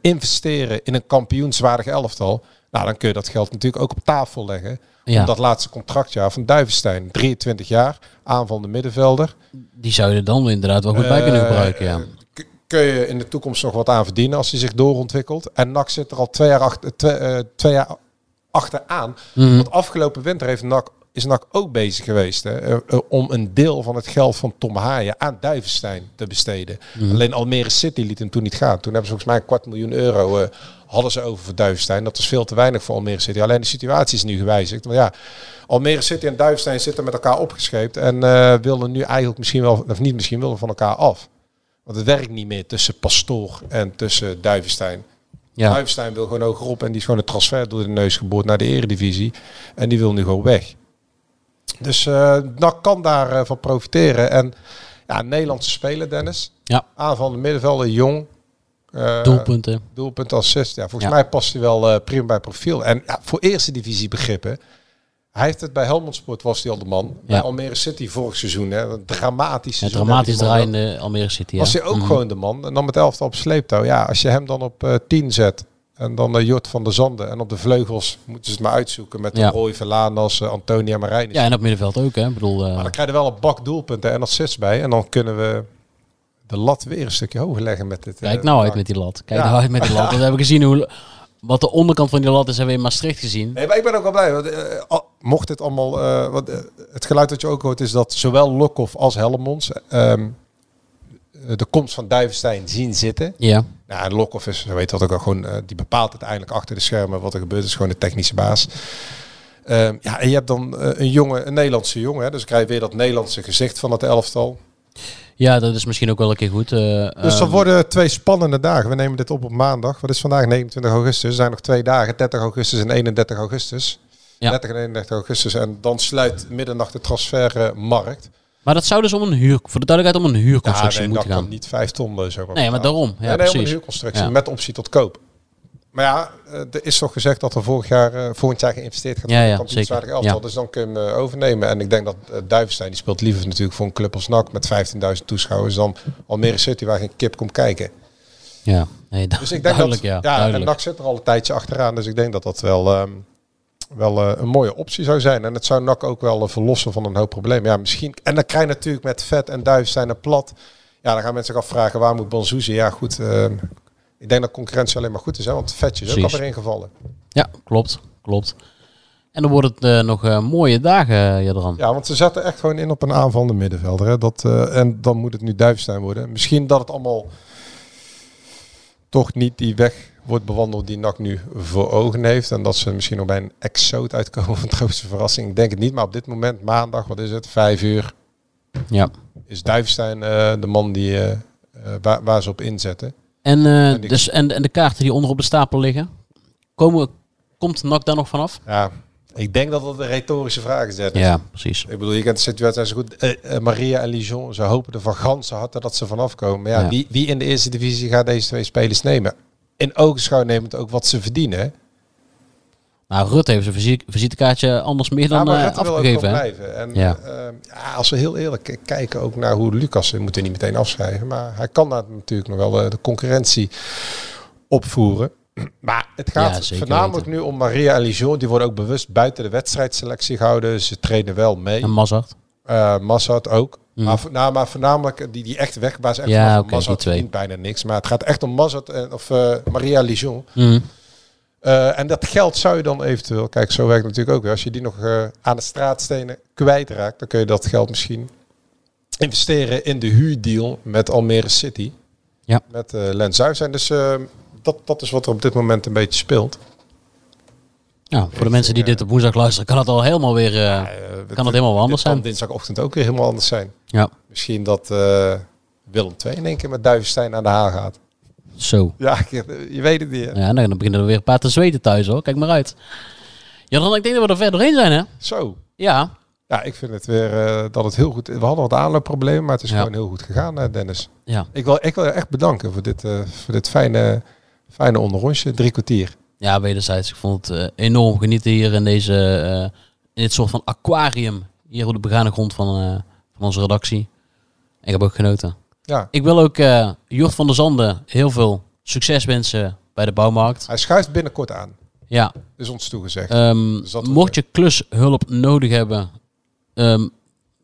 investeren in een kampioenswaardig elftal. Nou, dan kun je dat geld natuurlijk ook op tafel leggen. Ja. Om dat laatste contractjaar van Duivenstein, 23 jaar, aanvallende middenvelder. Die zou je dan inderdaad wel goed bij kunnen gebruiken, ja. Kun je in de toekomst nog wat aan verdienen als hij zich doorontwikkelt. En NAC zit er al twee jaar, achter, twee, uh, twee jaar achteraan. Mhm. Want afgelopen winter heeft NAC, is NAC ook bezig geweest hè, uh, uh, om een deel van het geld van Tom Haaien aan Duivenstein te besteden. Mhm. Alleen Almere City liet hem toen niet gaan. Toen hebben ze volgens mij een kwart miljoen euro eh, hadden ze over voor Duivenstein. Dat is veel te weinig voor Almere City. Alleen de situatie is nu gewijzigd. Maar ja, Almere City en Duivenstein zitten met elkaar opgescheept. En uh, willen nu eigenlijk misschien wel, of niet misschien, willen van elkaar af. Want het werkt niet meer tussen Pastoor en tussen Duivenstein. Ja. Duivenstein wil gewoon hogerop en die is gewoon een transfer door de neus geboord naar de eredivisie. En die wil nu gewoon weg. Dus uh, NAC kan daarvan uh, van profiteren. En ja, Nederlandse speler, Dennis. Ja. De middenvelder, jong. Uh, doelpunten. Doelpunten assist. Ja, volgens ja. mij past hij wel uh, prima bij profiel. En ja, voor eerste divisie begrippen. Hij heeft het bij Helmond Sport was hij al de man. Ja. Bij Almere City vorig seizoen. Hè, een dramatisch ja, Dramatisch draaiende Almere City. Ja. Was hij ook mm -hmm. gewoon de man. En dan met elftal op sleeptouw. Ja, als je hem dan op uh, 10 zet. En dan Jort van der Zanden. En op de vleugels moeten ze het maar uitzoeken. Met ja. Roy Verlanas, uh, Antonia Marijnis. Ja, en op middenveld ook. Hè. Ik bedoel, uh... Maar dan krijg je wel een bak doelpunten en assists bij. En dan kunnen we de lat weer een stukje hoger leggen met dit. Kijk nou uit met die lat. Kijk nou uit met die lat. We hebben gezien hoe... Wat de onderkant van die lat is, hebben we in Maastricht gezien. Nee, maar ik ben ook wel blij. Want, uh, mocht dit allemaal... Uh, wat, uh, het geluid dat je ook hoort is dat zowel Lokhoff als Helmonds... Um, de komst van Duivenstein zien zitten. Ja. Nou, en Lokhoff is, we weten dat ook al gewoon... die bepaalt uiteindelijk achter de schermen wat er gebeurt. is gewoon de technische baas. Um, ja, en je hebt dan een jongen, een Nederlandse jongen. Hè, dus krijg je weer dat Nederlandse gezicht van het elftal. Ja, dat is misschien ook wel een keer goed. Uh, dus er um... worden twee spannende dagen. We nemen dit op op maandag. Wat is vandaag? 29 augustus. Er zijn nog twee dagen. 30 augustus en 31 augustus. Ja. 30 en 31 augustus. En dan sluit middernacht de transfermarkt. Maar dat zou dus om een huur, voor de duidelijkheid om een huurconstructie ja, nee, moeten dat gaan. kan niet vijf ton zo. Nee, maar daarom. Ja, nee, precies. een huurconstructie ja. met optie tot koop. Maar ja, eh, er is toch gezegd dat er vorig jaar, eh, volgend jaar geïnvesteerd gaat Ja, worden ja, kampioenswaardige zeker. elftal. Ja. Dus dan kun je hem eh, overnemen. En ik denk dat Duivenstein, die speelt liever natuurlijk voor een club als NAC met 15.000 toeschouwers dan Almere City waar geen kip komt kijken. Ja, nee, Dus ik denk duidelijk, dat, ja. ja, en. NAC zit er al een tijdje achteraan. Dus ik denk dat dat wel, ehm, wel eh, een mooie optie zou zijn. En het zou NAC ook wel eh, verlossen van een hoop problemen. Ja, misschien, en dan krijg je natuurlijk met Vet en Duivenstein en Plat. Ja, dan gaan mensen zich afvragen waar moet Bonzoeze? Ja, goed. ehm, ik denk dat concurrentie alleen maar goed is. Hè, want Vetje is ook Precies. alweer ingevallen. Ja, klopt. Klopt. En dan wordt het eh, nog eh, mooie dagen, Jadran. Ja, want ze zetten echt gewoon in op een aanvallende middenvelder. Hè. Dat, eh, en dan moet het nu Duivenstein worden. Misschien dat het allemaal toch niet die weg wordt bewandeld die NAC nu voor ogen heeft. En dat ze misschien nog bij een exoot uitkomen van grootste verrassing. Ik denk het niet, maar op dit moment, maandag, wat is het, vijf uur, Ja. is Duivenstein eh, de man die, eh, eh, waar, waar ze op inzetten. En, dus, en, en de kaarten die onder op de stapel liggen, komen, komt NAC daar nog vanaf? Ja, ik denk dat dat een retorische vraag is. Dennis. Ja, precies. Ik bedoel, je kent de situatie zo goed. Eh, Maria en Lijon, ze hopen er van ganse harte dat ze vanaf komen. Maar ja, Ja. Wie, wie in de eerste divisie gaat deze twee spelers nemen? In ogenschouw nemend ook wat ze verdienen. Nou, Rutte heeft zijn visite- visitekaartje anders meer dan ja, afgegeven. blijven. En Ja. als we heel eerlijk kijken ook naar hoe Lucas, we moeten niet meteen afschrijven. Maar hij kan daar natuurlijk nog wel de concurrentie opvoeren. Maar het gaat Ja, voornamelijk weten. nu om Maria en Lijon. Die worden ook bewust buiten de wedstrijdselectie gehouden. Ze trainen wel mee. En Mazart. Eh Massad ook. Mm. Maar, nou, maar voornamelijk die, die echt weg, ze echt Ja, oké, Massad die twee. verdient bijna niks. Maar het gaat echt om Massad en, of eh, Maria Lijon. Mhm. Eh, en dat geld zou je dan eventueel, kijk zo werkt het natuurlijk ook. Als je die nog eh, aan de straatstenen kwijtraakt, dan kun je dat geld misschien investeren in de huurdeal met Almere City. Ja. Met uh, Lens zijn. Dus eh, dat, dat is wat er op dit moment een beetje speelt. Ja, voor de mensen die dit op woensdag luisteren, kan het al helemaal weer, eh, kan het helemaal wel anders zijn. dinsdagochtend ook weer helemaal anders zijn. Ja, Misschien dat eh, Willem II in één keer met Duivenstein aan de haal gaat. zo. Ja, je weet het niet. hè? Ja, dan beginnen er weer een paar te zweten thuis hoor. Kijk maar uit. Jadran, ik denk dat we er ver doorheen zijn hè? Zo. Ja. Ja, ik vind het weer eh, dat het heel goed... We hadden wat aanloopproblemen, maar het is Ja. gewoon heel goed gegaan, eh, Dennis. Ja. Ik wil, ik wil je echt bedanken voor dit, eh, voor dit fijne, fijne onderrondje. Drie kwartier. Ja, wederzijds. Ik vond het eh, enorm genieten hier in deze, eh, in dit soort van aquarium. Hier op de begane grond van, eh, van onze redactie. Ik heb ook genoten. Ja. Ik wil ook eh Jort van der Zanden heel veel succes wensen bij de bouwmarkt. Hij schuift binnenkort aan. Ja. Is ons toegezegd. Ehm, Dus mocht je klushulp nodig hebben, ehm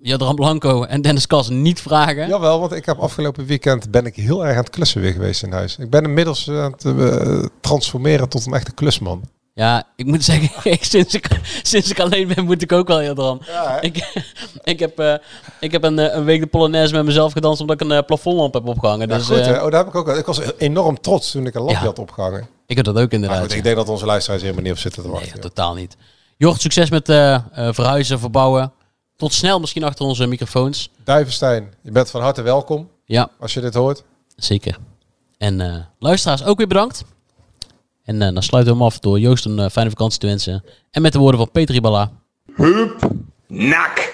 Jadran Blanco en Dennis Kas niet vragen. Jawel, want ik heb afgelopen weekend ben ik heel erg aan het klussen weer geweest in huis. Ik ben inmiddels eh, aan het eh, transformeren tot een echte klusman. Ja, ik moet zeggen, ik, sinds, ik, sinds ik alleen ben, moet ik ook wel heel dran. Ja, ik, ik heb, eh, ik heb een, een week de Polonaise met mezelf gedanst omdat ik een uh, plafondlamp heb opgehangen. Ja, dus goed? Oh, daar heb ik ook. Ik was enorm trots toen ik een lampje Ja. had opgehangen. ik heb dat ook inderdaad. goed, ik denk dat onze luisteraars helemaal niet op zitten te wachten. Nee, totaal niet. Jort, succes met verhuizen, verbouwen. Tot snel misschien achter onze microfoons. Duivenstein, je bent van harte welkom Ja, als je dit hoort. zeker. En eh, luisteraars ook weer bedankt. En eh, dan sluiten we hem af door Joost een eh, fijne vakantie te wensen. En met de woorden van Peter Ibala. Nak.